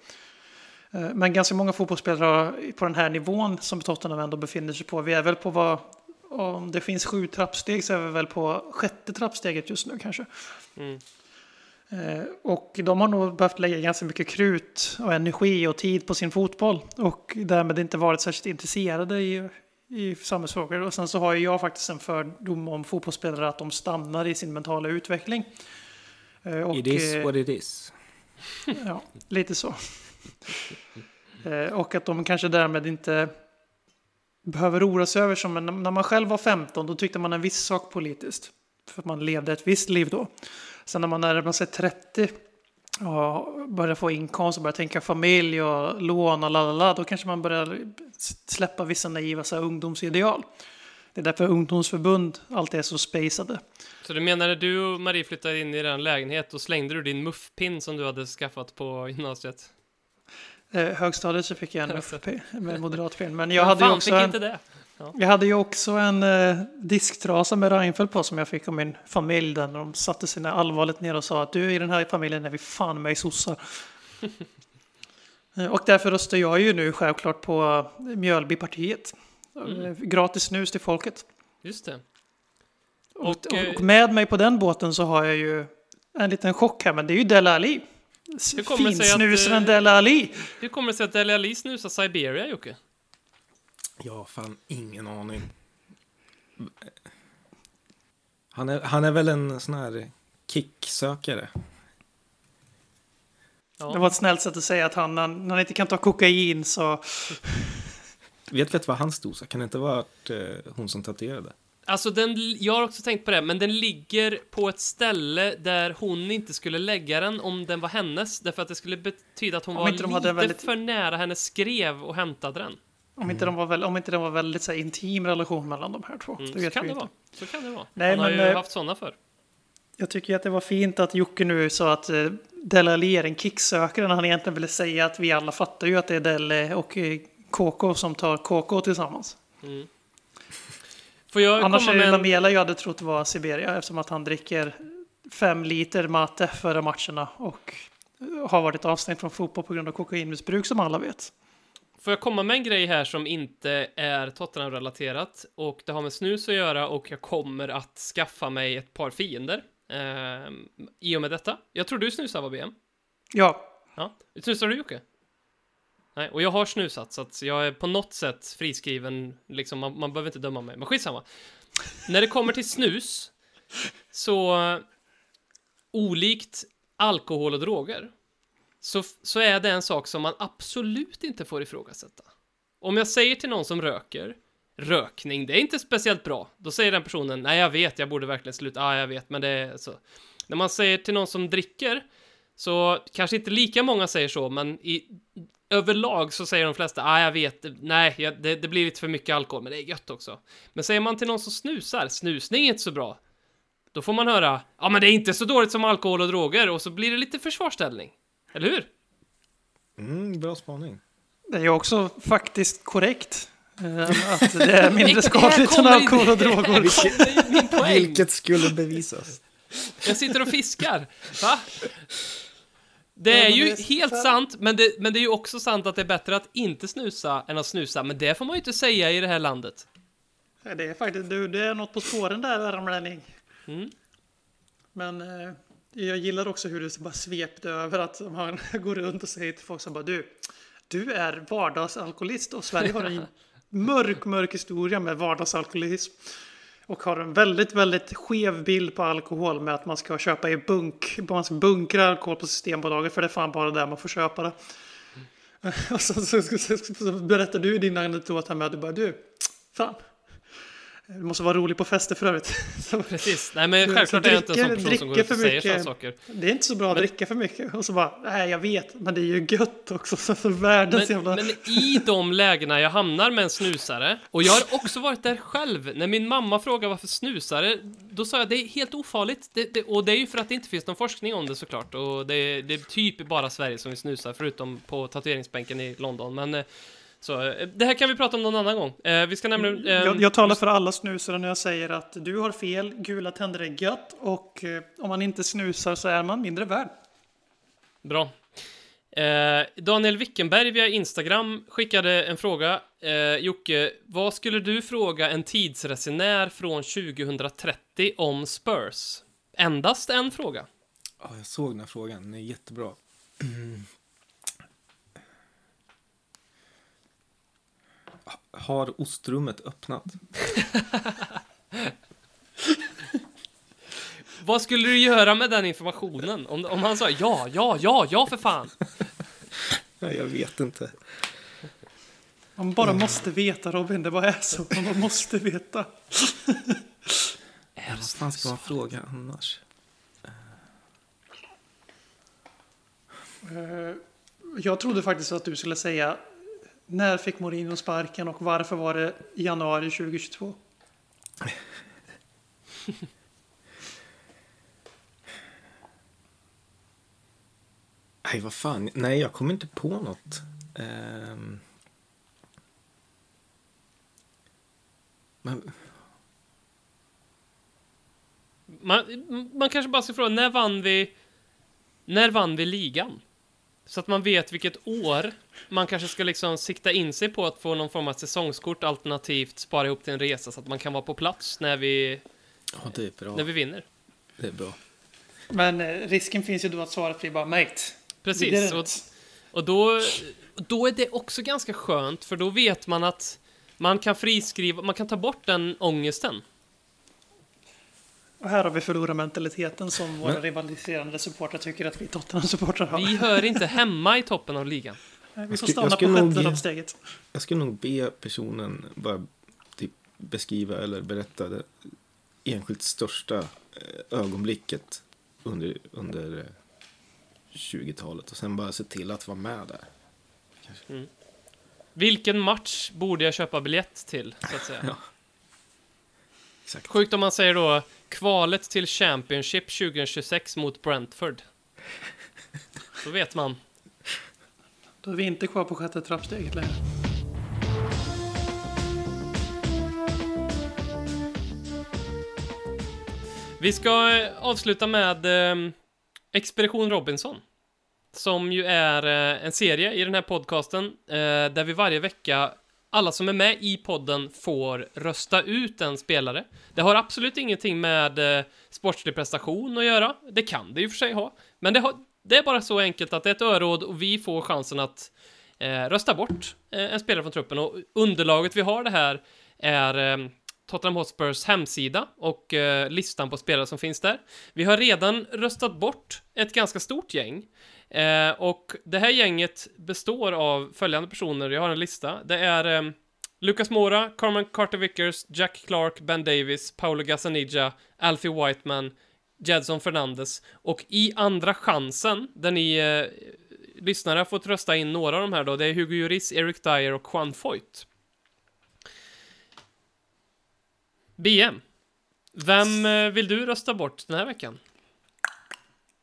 Eh, Men ganska många fotbollsspelare på den här nivån som Tottenham ändå befinner sig på. Vi är väl på vad, om det finns sju trappsteg så är vi väl på sjätte trappsteget just nu kanske.
Mm.
Eh, Och de har nog behövt lägga ganska mycket krut och energi och tid på sin fotboll. Och därmed inte varit särskilt intresserade i, i samhällsfrågor. Och sen så har ju jag faktiskt en fördom om fotbollsspelare att de stannar i sin mentala utveckling. Eh, Och,
it is what it is.
Ja, lite så. Eh, och att de kanske därmed inte behöver oroa sig över som när man själv var 15 då tyckte man en viss sak politiskt. För att man levde ett visst liv då. Sen när man närmar sig 30 och börjar få inkomst och börjar tänka familj och lån och lalala, då kanske man börjar släppa vissa naiva så här, ungdomsideal. Det är därför ungdomsförbund alltid är så spacade.
Så du menar när du och Marie flyttade in i den lägenhet, då slängde du din muffpin som du hade skaffat på gymnasiet?
Eh, högstadiet så fick jag en. FP med moderat film. Men jag hade ju också en, jag hade ju också en eh, disktrasa med Reinfeldt på som jag fick av min familj. Där de satte sig ner allvarligt ner och sa att du i den här familjen är vi fan med i sossar. Eh, och därför röstar jag ju nu självklart på Mjölbypartiet. Eh, Gratis snus till folket.
Just det.
Och,
Och, eh,
och med mig på den båten så har jag ju en liten chock här, men det är ju Dele Alli.
Hur kommer det sig att,
Finsnusaren
eh,
Dele Alli.
Hur kommer det sig att Dele Alli snusar Siberia, Jocke?
Jag har fan ingen aning. Han är, han är väl en sån här kicksökare.
Ja.
Det var ett snällt sätt att säga att han, när han inte kan ta kokain så...
Vet vet vad han stod så Kan det inte ha varit eh, hon som tatuerade?
Alltså, den, jag har också tänkt på det, men den ligger på ett ställe där hon inte skulle lägga den om den var hennes, därför att det skulle betyda att hon
Om
var
inte de
lite
hade väldigt-
för nära hennes skrev och hämtade den.
Om inte, de var väl, om inte det var väldigt så här, intim relation mellan de här två.
Mm,
det
så
vet
kan
vi
det
inte.
vara. Så kan det vara.
Nej,
Han har
men,
ju
eh,
haft sådana för.
Jag tycker att det var fint att Jocke nu sa att eh, Dele Alli är en kicksökare när han egentligen ville säga att vi alla fattar ju att det är Dele och eh, KK som tar KK tillsammans.
Får jag
Annars
komma
är det. Lamela jag hade trott var Siberia eftersom att han dricker fem liter mate före matcherna och har varit avstängd från fotboll på grund av kokainmissbruk som alla vet.
Får jag komma med en grej här som inte är Tottenham-relaterat och det har med snus att göra och jag kommer att skaffa mig ett par fiender eh, i och med detta. Jag tror du snusar va, BM?
Ja,
Ja. Snusar du Jocke? Nej, och jag har snusat så att jag är på något sätt friskriven, liksom, man, man behöver inte döma mig, men skitsamma. När det kommer till snus, så olikt alkohol och droger, så, så är det en sak som man absolut inte får ifrågasätta. Om jag säger till någon som röker, rökning, det är inte speciellt bra, då säger den personen, nej jag vet, jag borde verkligen sluta, ja jag vet, men det är så. När man säger till någon som dricker, så kanske inte lika många säger så, men i, överlag så säger de flesta, ah, jag vet, nej, jag, det, det blir lite för mycket alkohol, men det är gött också. Men säger man till någon som snusar, snusning är inte så bra, då får man höra, ja men det är inte så dåligt som alkohol och droger, och så blir det lite försvarsställning. Eller hur?
Mm, bra spaning.
det är också faktiskt korrekt. eh, Att det är mindre skadligt än alkohol och droger.
poäng.
Vilket skulle bevisas.
Jag sitter och fiskar. Va? Det är ju helt sant, men det, men det är ju också sant att det är bättre att inte snusa än att snusa, men det får man ju inte säga i det här landet.
Det är faktiskt, du, det är något på spåren där, värmlänning.
Mm.
Men eh, jag gillar också hur du bara svepte över att man går runt och säger till folk som bara du, du är vardagsalkoholist och Sverige har en mörk, mörk historia med vardagsalkoholism. Och har en väldigt, väldigt skev bild på alkohol med att man ska köpa i bunk, man ska bunkra alkohol på Systembolaget för det är fan bara där man får köpa det. Och så, så, så, så, så berättar du din anekdot här med att du bara du, fan. Det måste vara roligt på fester för övrigt.
Precis. Nej, men
Du,
självklart är jag inte en sån person som går ut och säger sådana saker.
det är inte så bra att dricka för mycket. Och så bara, nej jag vet, men det är ju gött också. Så, så världens
Men,
jävla...
men i de lägena jag hamnar med en snusare, och jag har också varit där själv, när min mamma frågar varför snusare, då sa jag det är helt ofarligt. Det, det, och det är ju för att det inte finns någon forskning om det såklart. Och det, är- det är typ bara Sverige som vill snusa, förutom på tatueringsbänken i London. Men eh, så, eh, det här kan vi prata om någon annan gång. Eh, vi ska nämligen... eh,
jag, jag talar för alla snusare när jag säger att du har fel, gula tänder är gött och eh, om man inte snusar så är man mindre värd.
Bra. Eh, Daniel Wickenberg via Instagram skickade en fråga. Eh, Jocke, vad skulle du fråga en tidsresenär från 2030 om Spurs? Endast en fråga.
Ja, jag såg den här frågan. Den är jättebra. Har ostrummet öppnat?
Vad skulle du göra med den informationen? Om, om han sa ja, ja, ja, ja för fan.
Nej, jag vet inte.
Man bara måste veta Robin, det bara är så. Man måste veta.
Vad fan ska man fråga annars?
Eh, Jag trodde faktiskt att du skulle säga när fick Mourinho sparken och varför var det i januari 2022?
Nej, vad fan. Nej, jag kommer inte på något. Ehm. Men,
Man, man kanske bara ska fråga, när vann vi... När vann vi ligan? Så att man vet vilket år man kanske ska liksom sikta in sig på att få någon form av säsongskort alternativt spara ihop till en resa så att man kan vara på plats när vi,
ja, det är bra.
när vi vinner.
Det är bra.
Men eh, risken finns ju då att svaret blir bara mate.
Precis, och, och då, då är det också ganska skönt för då vet man att man kan friskriva, man kan ta bort den ångesten.
Och här har vi förlorarmentaliteten som våra
Men-
rivaliserande supportrar tycker att vi Tottenham-supportrar har.
Vi hör inte hemma i toppen av ligan.
Nej, vi
Jag
får stanna på sjätte
ge-
trappsteget.
Jag skulle nog be personen bara typ beskriva eller berätta det enskilt största eh, ögonblicket under, under eh, 20-talet och sen bara se till att vara med där.
Vilken match borde jag köpa biljett till, så att säga?
Ja. Exakt.
Sjukt om man säger då kvalet till Championship 2026 mot Brentford. Då vet man.
Då är vi inte kvar på sjätte trappsteget längre.
Vi ska eh, avsluta med eh, Expedition Robinson. Som ju är eh, en serie i den här podcasten eh, där vi varje vecka, alla som är med i podden får rösta ut en spelare. Det har absolut ingenting med eh, sportslig prestation att göra. Det kan det ju för sig ha. Men det, har, det är bara så enkelt att det är ett öråd och vi får chansen att eh, rösta bort eh, en spelare från truppen. Och underlaget vi har det här är eh, Tottenham Hotspurs hemsida och eh, listan på spelare som finns där. Vi har redan röstat bort ett ganska stort gäng. Eh, och det här gänget består av följande personer, jag har en lista. Det är eh, Lucas Mora, Carmen Carter-Vickers, Jack Clark, Ben Davis, Paolo Gazzaniga, Alfie Whiteman, Jedson Fernandes och i andra chansen, där ni eh, lyssnare har fått rösta in några av de här då, det är Hugo Lloris, Eric Dyer och Juan Foyt. BM, vem eh, vill du rösta bort den här veckan?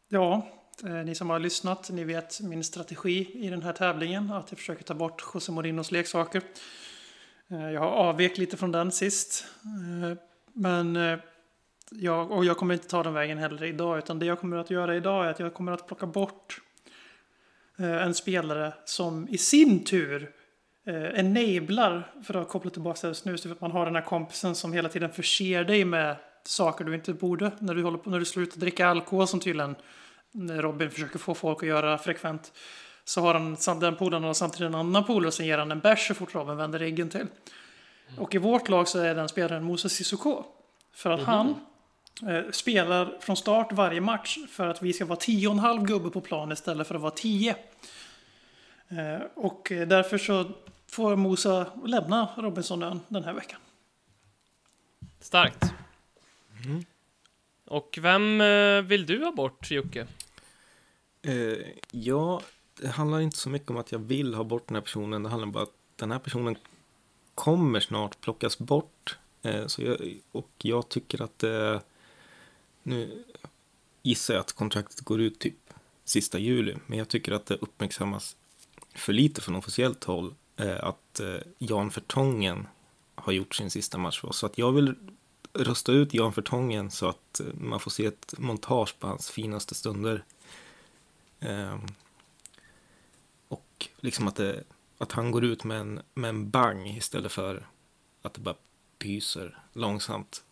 Ja, Eh, ni som har lyssnat, ni vet min strategi i den här tävlingen. Att jag försöker ta bort José Morinos leksaker. Eh, jag har avvek lite från den sist. Eh, men jag, och jag kommer inte ta den vägen heller idag. Utan det jag kommer att göra idag är att jag kommer att plocka bort en spelare som i sin tur enablar, för att koppla tillbaka till snus, för att man har den här kompisen som hela tiden förser dig med saker du inte borde. När du, håller på, när du slutar dricka alkohol som tydligen när Robin försöker få folk att göra frekvent. Så har han den polaren och samtidigt en annan polare som ger han en bärs så fort Robin vänder ryggen till. Och i vårt lag så är den spelaren Moses Sissoko. För att han eh, spelar från start varje match för att vi ska vara tio och en halv gubbe på plan istället för att vara tio. Eh, och därför så får Mosa lämna Robinsonön den här veckan.
Starkt. Och vem eh, vill du ha bort, Jocke?
Eh, ja, det handlar inte så mycket om att jag vill ha bort den här personen. Det handlar bara om att den här personen kommer snart plockas bort. Eh, så jag, och jag tycker att eh, nu gissar jag att kontraktet går ut typ sista juli. Men jag tycker att det uppmärksammas för lite från officiellt håll eh, att eh, Jan Fertongen har gjort sin sista match för oss. Så att jag vill rösta ut Jan Fertongen så att eh, man får se ett montage på hans finaste stunder. Ehm, och liksom att, det, att han går ut med en, med en bang istället för att det bara pyser långsamt.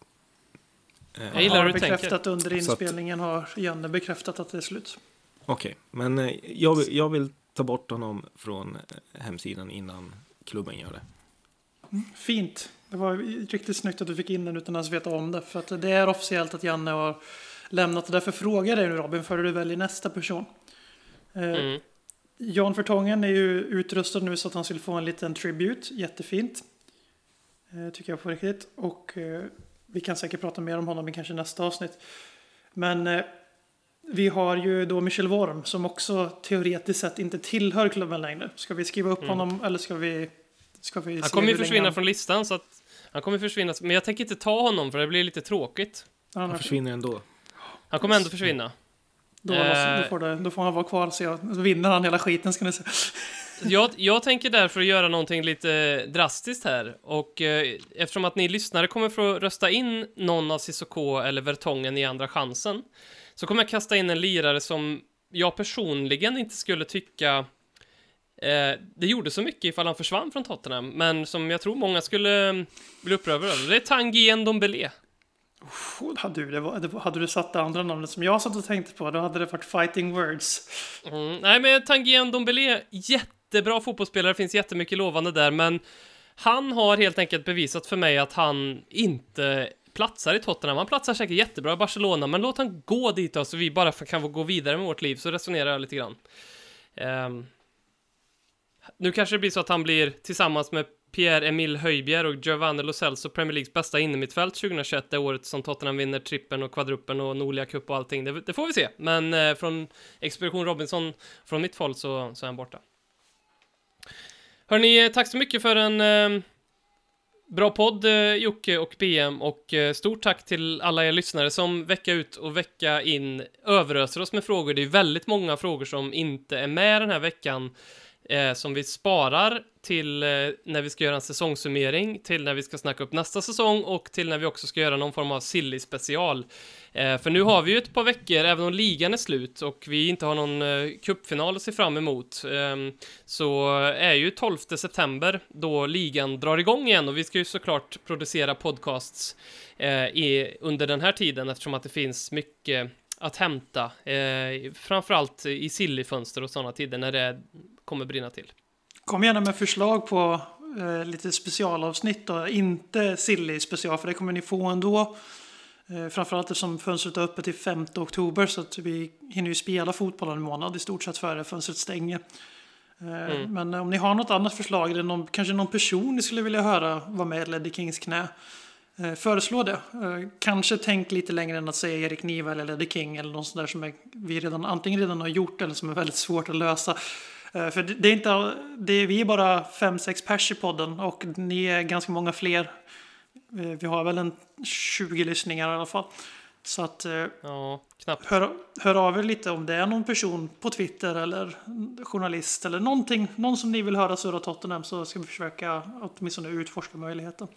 Ehm,
Jag gillar
har
hur du tänker.
bekräftat under inspelningen har Janne bekräftat att det är slut.
Okej, men eh, jag, vill- jag vill ta bort honom från eh, hemsidan innan klubben gör det.
Fint. Det var riktigt snyggt att du fick in den utan att ens veta om det. För att det är officiellt att Janne har lämnat. Och därför frågar jag dig nu Robin, före du väljer nästa person. Eh,
Mm.
Jan Vertongen är ju utrustad nu så att han skulle få en liten tribut. Jättefint. Eh, tycker jag på riktigt. Och eh, vi kan säkert prata mer om honom i kanske nästa avsnitt. Men vi har ju då Michel Worm som också teoretiskt sett inte tillhör klubben längre. Ska vi skriva upp honom eller ska vi... Ska vi
Mm. Han kommer ju försvinna
han-
från listan, så att Han kommer försvinna, men jag tänker inte ta honom för det blir lite tråkigt.
Han försvinner ändå.
Han kommer ändå försvinna.
Då,
Eh.
då, får det, då får han vara kvar jag, så vinner han hela skiten ska ni säga.
Jag, jag tänker därför göra någonting lite drastiskt här. Och eh, eftersom att ni lyssnare kommer få rösta in någon av Cissoko eller Vertongen i Andra chansen, så kommer jag kasta in en lirare som jag personligen inte skulle tycka eh, det gjorde så mycket ifall han försvann från Tottenham, men som jag tror många skulle eh, bli upprörda över. Det är Tanguy Ndombele.
Oh, Hade du, det var, det var, hade du satt det andra namnet som jag satt och tänkte på, då hade det varit fighting words.
Mm, nej, men Tanguyen Dombele, jättebra fotbollsspelare, finns jättemycket lovande där, men han har helt enkelt bevisat för mig att han inte platsar i Tottenham. Han platsar säkert jättebra i Barcelona, men låt han gå dit då, så vi bara kan gå vidare med vårt liv, så resonerar jag lite grann. Um, nu kanske det blir så att han blir tillsammans med Pierre-Emil Höjbjerg och Giovanni Lo Celso Premier Leagues bästa innermittfält 2021, det året som Tottenham vinner trippen och kvadruppen och Norlia Cup och allting. Det, det får vi se, men eh, från Expedition Robinson, från mitt håll så, så är han borta. Hörni, tack så mycket för en eh, bra podd, eh, Jocke och BM, och eh, stort tack till alla er lyssnare som vecka ut och vecka in överöser oss med frågor. Det är väldigt många frågor som inte är med den här veckan, eh, som vi sparar till eh, när vi ska göra en säsongssummering, till när vi ska snacka upp nästa säsong och till när vi också ska göra någon form av silly special. Eh, för nu har vi ju ett par veckor, även om ligan är slut och vi inte har någon eh, cupfinal att se fram emot, ehm, så är ju 12 september då ligan drar igång igen och vi ska ju såklart producera podcasts eh, i, under den här tiden eftersom att det finns mycket att hämta, eh, framförallt i sillifönster och sådana tider när det är kommer brinna till.
Kom gärna med förslag på eh, lite specialavsnitt och inte silly special för det kommer ni få ändå. Eh, framförallt eftersom fönstret är öppet till 5 oktober så att vi hinner ju spela fotboll en månad i stort sett före fönstret stänger. Eh, Men om ni har något annat förslag eller någon, kanske någon person ni skulle vilja höra vara med i Leddy Kings knä. Eh, föreslå det. Eh, kanske tänk lite längre än att säga Erik Niva eller Leddy King eller något sånt där som är, vi redan, antingen redan har gjort eller som är väldigt svårt att lösa. Eh, För det, är inte, det är, vi är bara fem sex pers i podden och ni är ganska många fler. Eh, Vi har väl en 20 lyssningar i alla fall. Så att eh,
Ja, knappt.
hör, hör av er lite om det är någon person på Twitter eller journalist eller någonting. Någon som ni vill höra surra Tottenham så ska vi försöka åtminstone utforska möjligheten.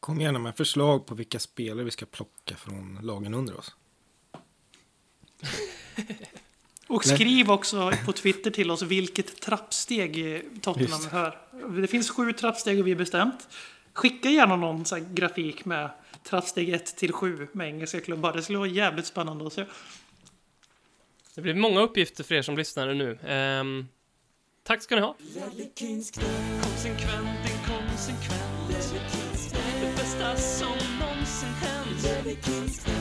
Kom gärna med förslag på vilka spelare vi ska plocka från lagen under oss.
Och skriv också på Twitter till oss vilket trappsteg Tottenham
Just.
hör. Det finns sju trappsteg och vi har bestämt. Skicka gärna någon så här grafik med trappsteg 1 till 7 med engelska klubbar. Det skulle vara jävligt spännande att se.
Det blir många uppgifter för er som lyssnar nu. Ehm, tack ska ni ha. Det bästa som någonsin hänt.